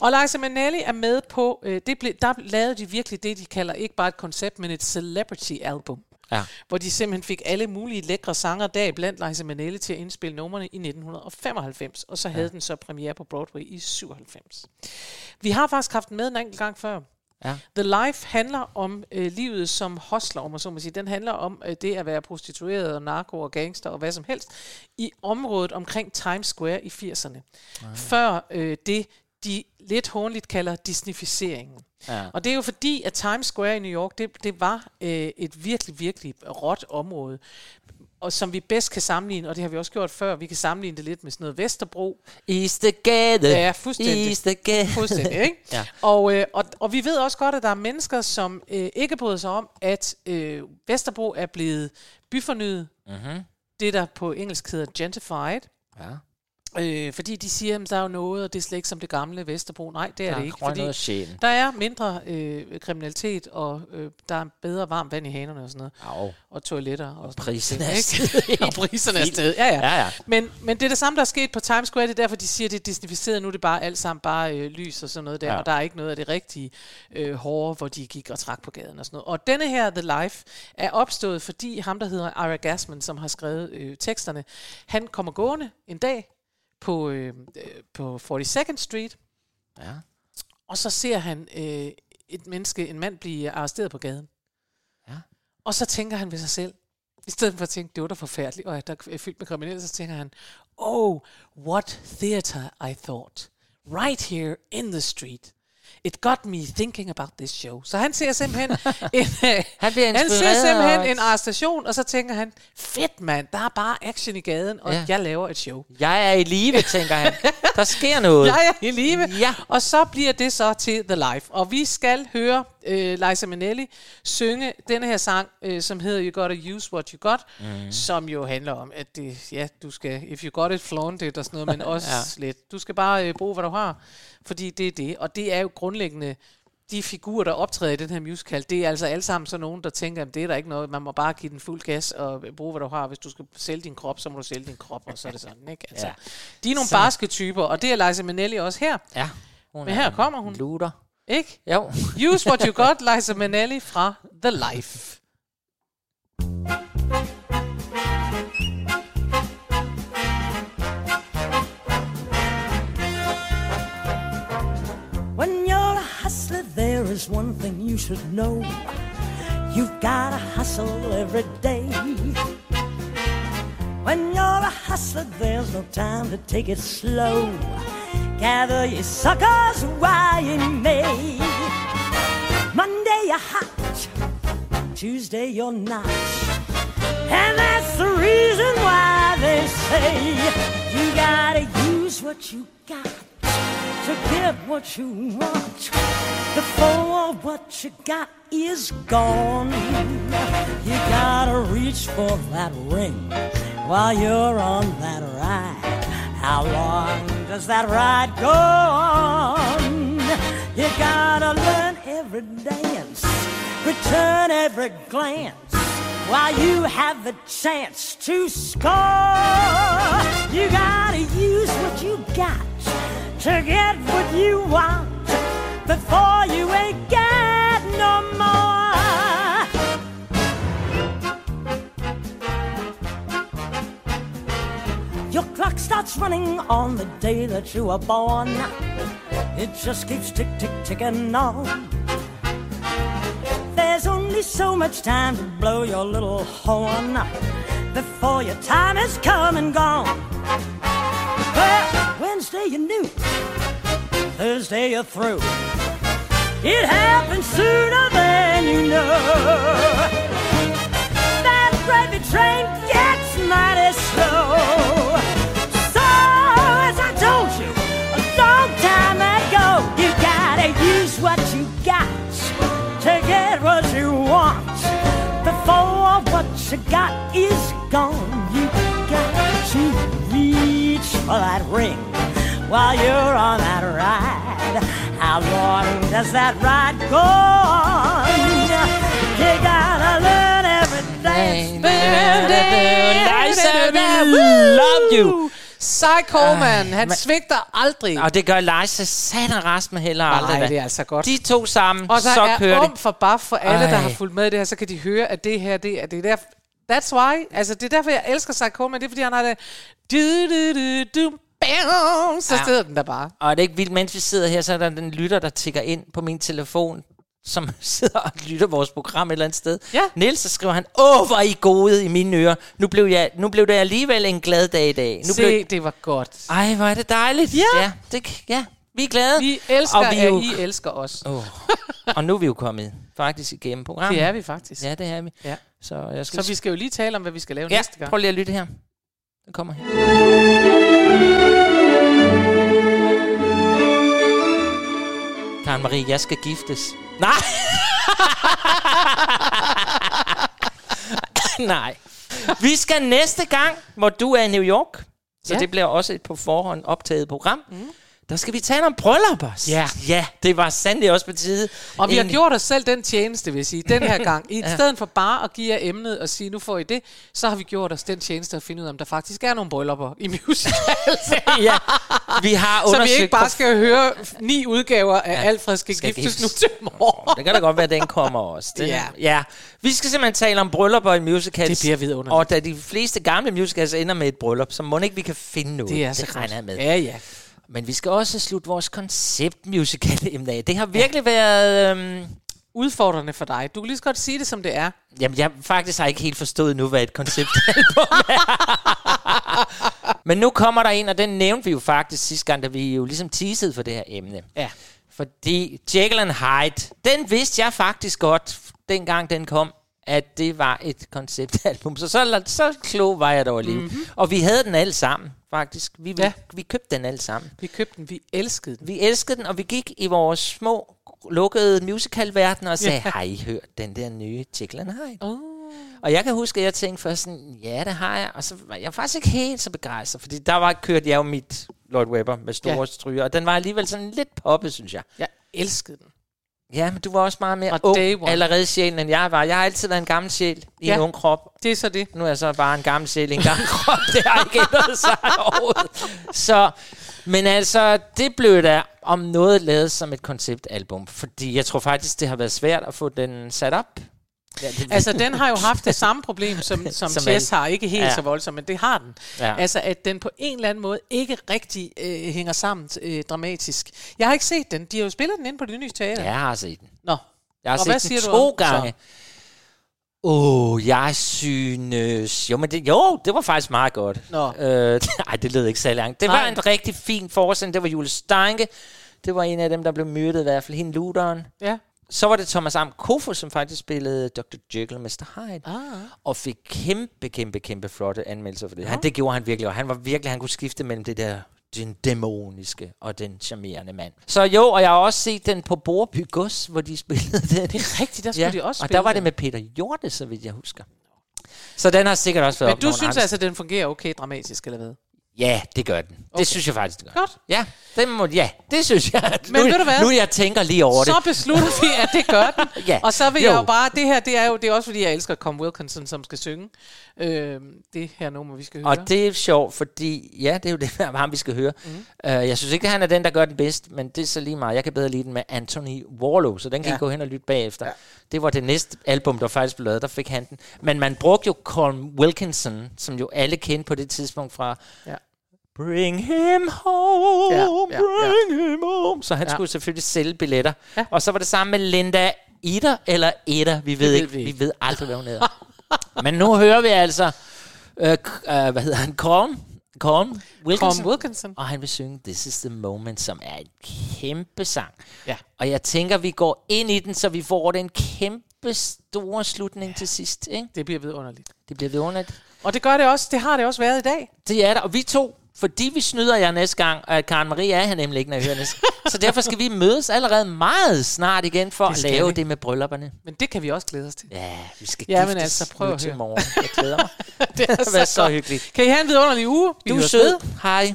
og Liza Minnelli er med på, øh, det ble, der lavede de virkelig det, de kalder ikke bare et koncept, men et celebrity album. Ja. Hvor de simpelthen fik alle mulige lækre sanger deriblandt Liza Minnelli til at indspille numrene i 1995, og så havde ja. den så premiere på Broadway i 97. Vi har faktisk haft den med en enkelt gang før. Ja. The Life handler om øh, livet som hostler, om man så må sige. Den handler om øh, det at være prostitueret og narko og gangster og hvad som helst i området omkring Times Square i 80'erne. Før øh, det, de lidt håndligt kalder disnificeringen. Ja. Og det er jo fordi, at Times Square i New York, det, det var øh, et virkelig, virkelig råt område, og som vi bedst kan sammenligne, og det har vi også gjort før, vi kan sammenligne det lidt med sådan noget Vesterbro. Istergade. Ja, fuldstændig. Istergade. Fuldstændig, ikke? <laughs> Ja. Og, øh, og, og vi ved også godt, at der er mennesker, som øh, ikke bryder sig om, at øh, Vesterbro er blevet byfornyet. Mhm. Det, der på engelsk hedder gentrified. Ja. Øh, fordi de siger, at der er jo noget, og det er slet ikke som det gamle Vesterbro. Nej, det er Der det ikke. Fordi sjælen. der er mindre øh, kriminalitet, og øh, der er bedre varmt vand i hanerne og sådan noget. Au. Og toiletter. Og, sådan Priserne er ikke? steget. <laughs> og priserne er stedet. Ja, ja. Ja, ja. Men, men det er det samme, der er sket på Times Square. Det er derfor, de siger, at det er disnificeret. Nu er det bare alt sammen bare øh, lys og sådan noget der. Ja. Og der er ikke noget af det rigtige øh, hårde, hvor de gik og trak på gaden og sådan noget. Og denne her, The Life, er opstået, fordi ham, der hedder Ira Gasman, som har skrevet øh, teksterne, han kommer gående en dag på, øh, på 42nd Street, Ja. og så ser han øh, et menneske, en mand, blive arresteret på gaden. Ja. Og så tænker han ved sig selv, i stedet for at tænke, det var da forfærdeligt, og at der er fyldt med kriminelle, så tænker han, oh, what theater I thought. Right here in the street. It got me thinking about this show. Så han ser simpelthen <laughs> en, Han bliver han ser simpelthen en arrestation, og så tænker han, fedt mand, der er bare action i gaden, og ja. jeg laver et show. Jeg er i live, tænker han. Der sker noget. <laughs> Jeg er i live. Ja. Og så bliver det så til The Life. Og vi skal høre øh, Liza Minnelli synge denne her sang, øh, som hedder You Gotta Use What You Got, mm. som jo handler om, at det, ja, du skal, if you got it, flaunt it og sådan noget, men <laughs> også Ja. lidt. Du skal bare øh, bruge, hvad du har, fordi det er det. Og det er jo grundlæggende, de figurer, der optræder i den her musical, det er altså alle sammen sådan nogen, der tænker, at det er der ikke noget, man må bare give den fuld gas og bruge, hvad du har. Hvis du skal sælge din krop, så må du sælge din krop, og så er det sådan, ikke? Altså, ja. De er nogle Så- barske typer, og det er Liza Minnelli også her. Ja. Hun Men her kommer hun. Luder. Ikke? Jo. Use what you got, Liza Minnelli fra The Life. When you're a hustler, there is one thing you should know. You've gotta hustle every day. When you're a hustler, there's no time to take it slow. Gather your suckers while you may. Monday you're hot, Tuesday you're not. And that's the reason why they say you gotta use what you got to get what you want before what you got is gone. You gotta reach for that ring while you're on that ride. How long does that ride go on? You gotta learn every dance, return every glance while you have the chance to score. You gotta use what you got to get what you want before you ain't got no more. Clock starts running on the day that you were born. It just keeps tick, tick, ticking on. There's only so much time to blow your little horn before your time has come and gone. Well, Wednesday you knew, Thursday you're through. It happens sooner than you know. That gravy train gets mighty slow. You got is gone, you got to reach for that ring while you're on that ride. How long does that ride go on? You gotta learn every dance. We love you. Coleman, han men- svigter aldrig. Og det gør Liza satan Rasmus heller aldrig. Nej, det er altså godt. De to sammen, Og der så er kører om det. for baf for alle, der Ej. har fulgt med i det her, så kan de høre, at det her, det er, det er der, that's why, altså det er derfor, jeg elsker Cy Coleman, det er fordi, han har det, du, du, du, du, bam, så Ja. sidder den der bare. Og er det ikke vildt, mens vi sidder her, så er der den lytter, der tigger ind på min telefon, som <laughs> sidder og lytter vores program et eller andet sted. Ja. Niels, så skriver han, åh, hvor er I gode i mine ører. Nu blev, jeg, nu blev det alligevel en glad dag i dag. Nu Se, blev, det var godt. ej, hvor er det dejligt. Ja. ja, det, ja vi er glade. Vi elsker, og vi jo, I elsker os. oh, og nu er vi jo kommet faktisk igennem programmet. Det er vi faktisk. Ja, det er vi. Ja. Så, jeg skal Så vi skal jo lige tale om, hvad vi skal lave ja, næste gang. prøv lige at lytte her. Den kommer her. Karen Marie, jeg skal giftes. Nej! <laughs> Nej. Vi skal næste gang, hvor du er i New York. Så ja. det bliver også et på forhånd optaget program. Mm. Der skal vi tale om bryllupper. Ja. Ja, det var sandelig også på tide. Og vi har En- gjort os selv den tjeneste, vil jeg sige, den her <laughs> gang. I Ja. stedet for bare at give jer emnet og sige, nu får I det, så har vi gjort os den tjeneste at finde ud af, om der faktisk er nogle bryllupper i musicals. <laughs> ja, vi har så vi undersøgt ikke bare skal høre ni udgaver af ja. Alfred skal, Skal giftes giftes. nu til morgen. Det kan da godt være, at den kommer også. Den, Ja. ja. Vi skal simpelthen tale om bryllupper i musicals. Det bliver vidunderligt. Og da de fleste gamle musicals ender med et bryllup, så må ikke vi kan finde noget. Det er så det godt. regner jeg med. Ja, ja. Men vi skal også slutte vores konceptmusical-emne <laughs> af. Det har virkelig været... Øhm, Udfordrende for dig. Du kan lige så godt sige det, som det er. Jamen, jeg faktisk har ikke helt forstået nu, hvad et konceptalbum <laughs> er. Men nu kommer der en, og den nævnte vi jo faktisk sidste gang, da vi jo ligesom teasede for det her emne. Ja. Fordi Jekyll and Hyde, den vidste jeg faktisk godt, dengang den kom, at det var et konceptalbum. Så, så, så klog var jeg dog alligevel. Mm-hmm. Og vi havde den alle sammen, faktisk. Vi, Ja. ja. vi købte den alle sammen. Vi købte den, vi elskede den. Vi elskede den, og vi gik i vores små lukkede musicalverden og sagde, Ja. har I hørt den der nye Jekyll and Hyde? Oh. Og jeg kan huske, at jeg tænkte først sådan, ja, det har jeg. Og så var jeg faktisk ikke helt så begejstret, fordi der var kørt jeg jo mit Lloyd Webber med store ja. stryger, og den var alligevel sådan lidt poppet, synes jeg. Jeg elskede den. Ja, men du var også meget mere Fra ung day one. allerede sjælen, end jeg var. Jeg har altid været en gammel sjæl i Ja. en ung krop. Det er så det. Nu er jeg så bare en gammel sjæl i en gammel <laughs> krop. Det har ikke ændret sig overhovedet. Så, men altså, det blev da om noget lavet som et konceptalbum. Fordi jeg tror faktisk, det har været svært at få den sat op. Ja, det, Altså, den har jo haft det samme problem, som, <laughs> som, Som Chess har. Ikke helt Ja. så voldsomt, men det har den. Ja. Altså, at den på en eller anden måde ikke rigtig øh, hænger sammen øh, dramatisk. Jeg har ikke set den. De har jo spillet den inde på det nye teater. jeg har set den. Nå. Jeg har Og set hvad den siger du to den så? gange. Åh, oh, jeg synes... Jo, men det, jo, det var faktisk meget godt. Nå. Øh, <laughs> ej, det lød ikke så langt. Det Nej. var en rigtig fin forestilling. Det var Jules Steinke. Det var en af dem, der blev myrdet, i hvert fald hende luderen. Ja. Så var det Thomas Am Kofo, som faktisk spillede Dr. Jekyll og Mr. Hyde. Ah. Og fik kæmpe, kæmpe, kæmpe flotte anmeldelser for det. Han, det gjorde han virkelig, og han var virkelig, han kunne skifte mellem det der den dæmoniske og den charmerende mand. Så jo, og jeg har også set den på Borby Gods, hvor de spillede den. Det er rigtigt, der <laughs> skulle de også og spille der var det med Peter Hjorte, så vidt jeg husker. Så den har sikkert også været Men du synes altså, at den fungerer okay dramatisk, eller hvad? Ja, det gør den. Okay. Det synes jeg faktisk, det gør. Godt. Ja, det må, ja, det synes jeg. Men nu, ved du hvad? Nu jeg tænker lige over Så det. beslutter vi, at det gør den. <laughs> Ja. Og så vil Jo. jeg jo bare, det her, det er jo det er også fordi, jeg elsker Tom Wilkinson, som skal synge øh, det her nummer, vi skal høre. Og det er sjovt, fordi ja, det er jo det med <laughs> ham, vi skal høre. Mm. Uh, jeg synes ikke, at han er den, der gør den bedst, men det er så lige meget. Jeg kan bedre lide den med Anthony Warlow, så den kan ja. I gå hen og lytte bagefter. Ja. Det var det næste album, der faktisk blev lavet, der fik han den. Men man brugte jo Colm Wilkinson, som jo alle kendte på det tidspunkt fra Ja. Bring him home, Ja, ja, bring ja. him home. Så han Ja. skulle selvfølgelig sælge billetter. Ja. Og så var det sammen med Linda Eder, eller Eder, vi ved ikke. vi Vi, ved aldrig, hvad hun hedder. <laughs> Men nu hører vi altså, øh, øh, hvad hedder han, Colm? Colm Wilkinson. Tom Wilkinson. Og han vil synge This is the Moment, som er en kæmpe sang. Ja. Og jeg tænker, vi går ind i den, så vi får den kæmpe store slutning ja. til sidst. Ikke? Det bliver vidunderligt. Det bliver vidunderligt. Og det gør det også, det har det også været i dag. Det er der. Og vi to, fordi vi snyder jer næste gang, og Karen Marie er her nemlig ikke, når jeg hører næste Så derfor skal vi mødes allerede meget snart igen for at lave vi. det med bryllupperne. Men det kan vi også glæde os til. Ja, vi skal Jamen giftes altså, prøv at til morgen. Jeg glæder mig. <laughs> det er Det har været så godt. hyggeligt. Kan I have en vidunderlig uge? Vi Du er sød. Hej. <laughs>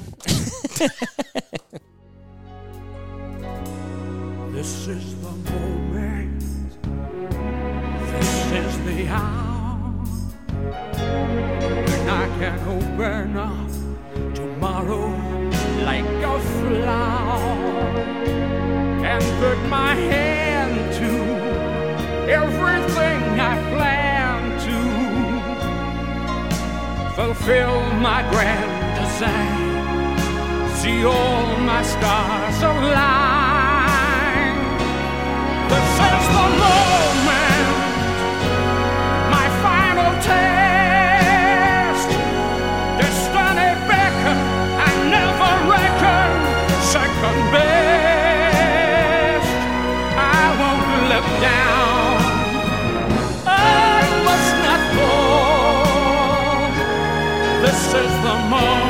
This is the moment. This is the hour when I can open up tomorrow like a flower and put my hand to everything I plan to fulfill my grand design. See all my stars align. This is the moment, is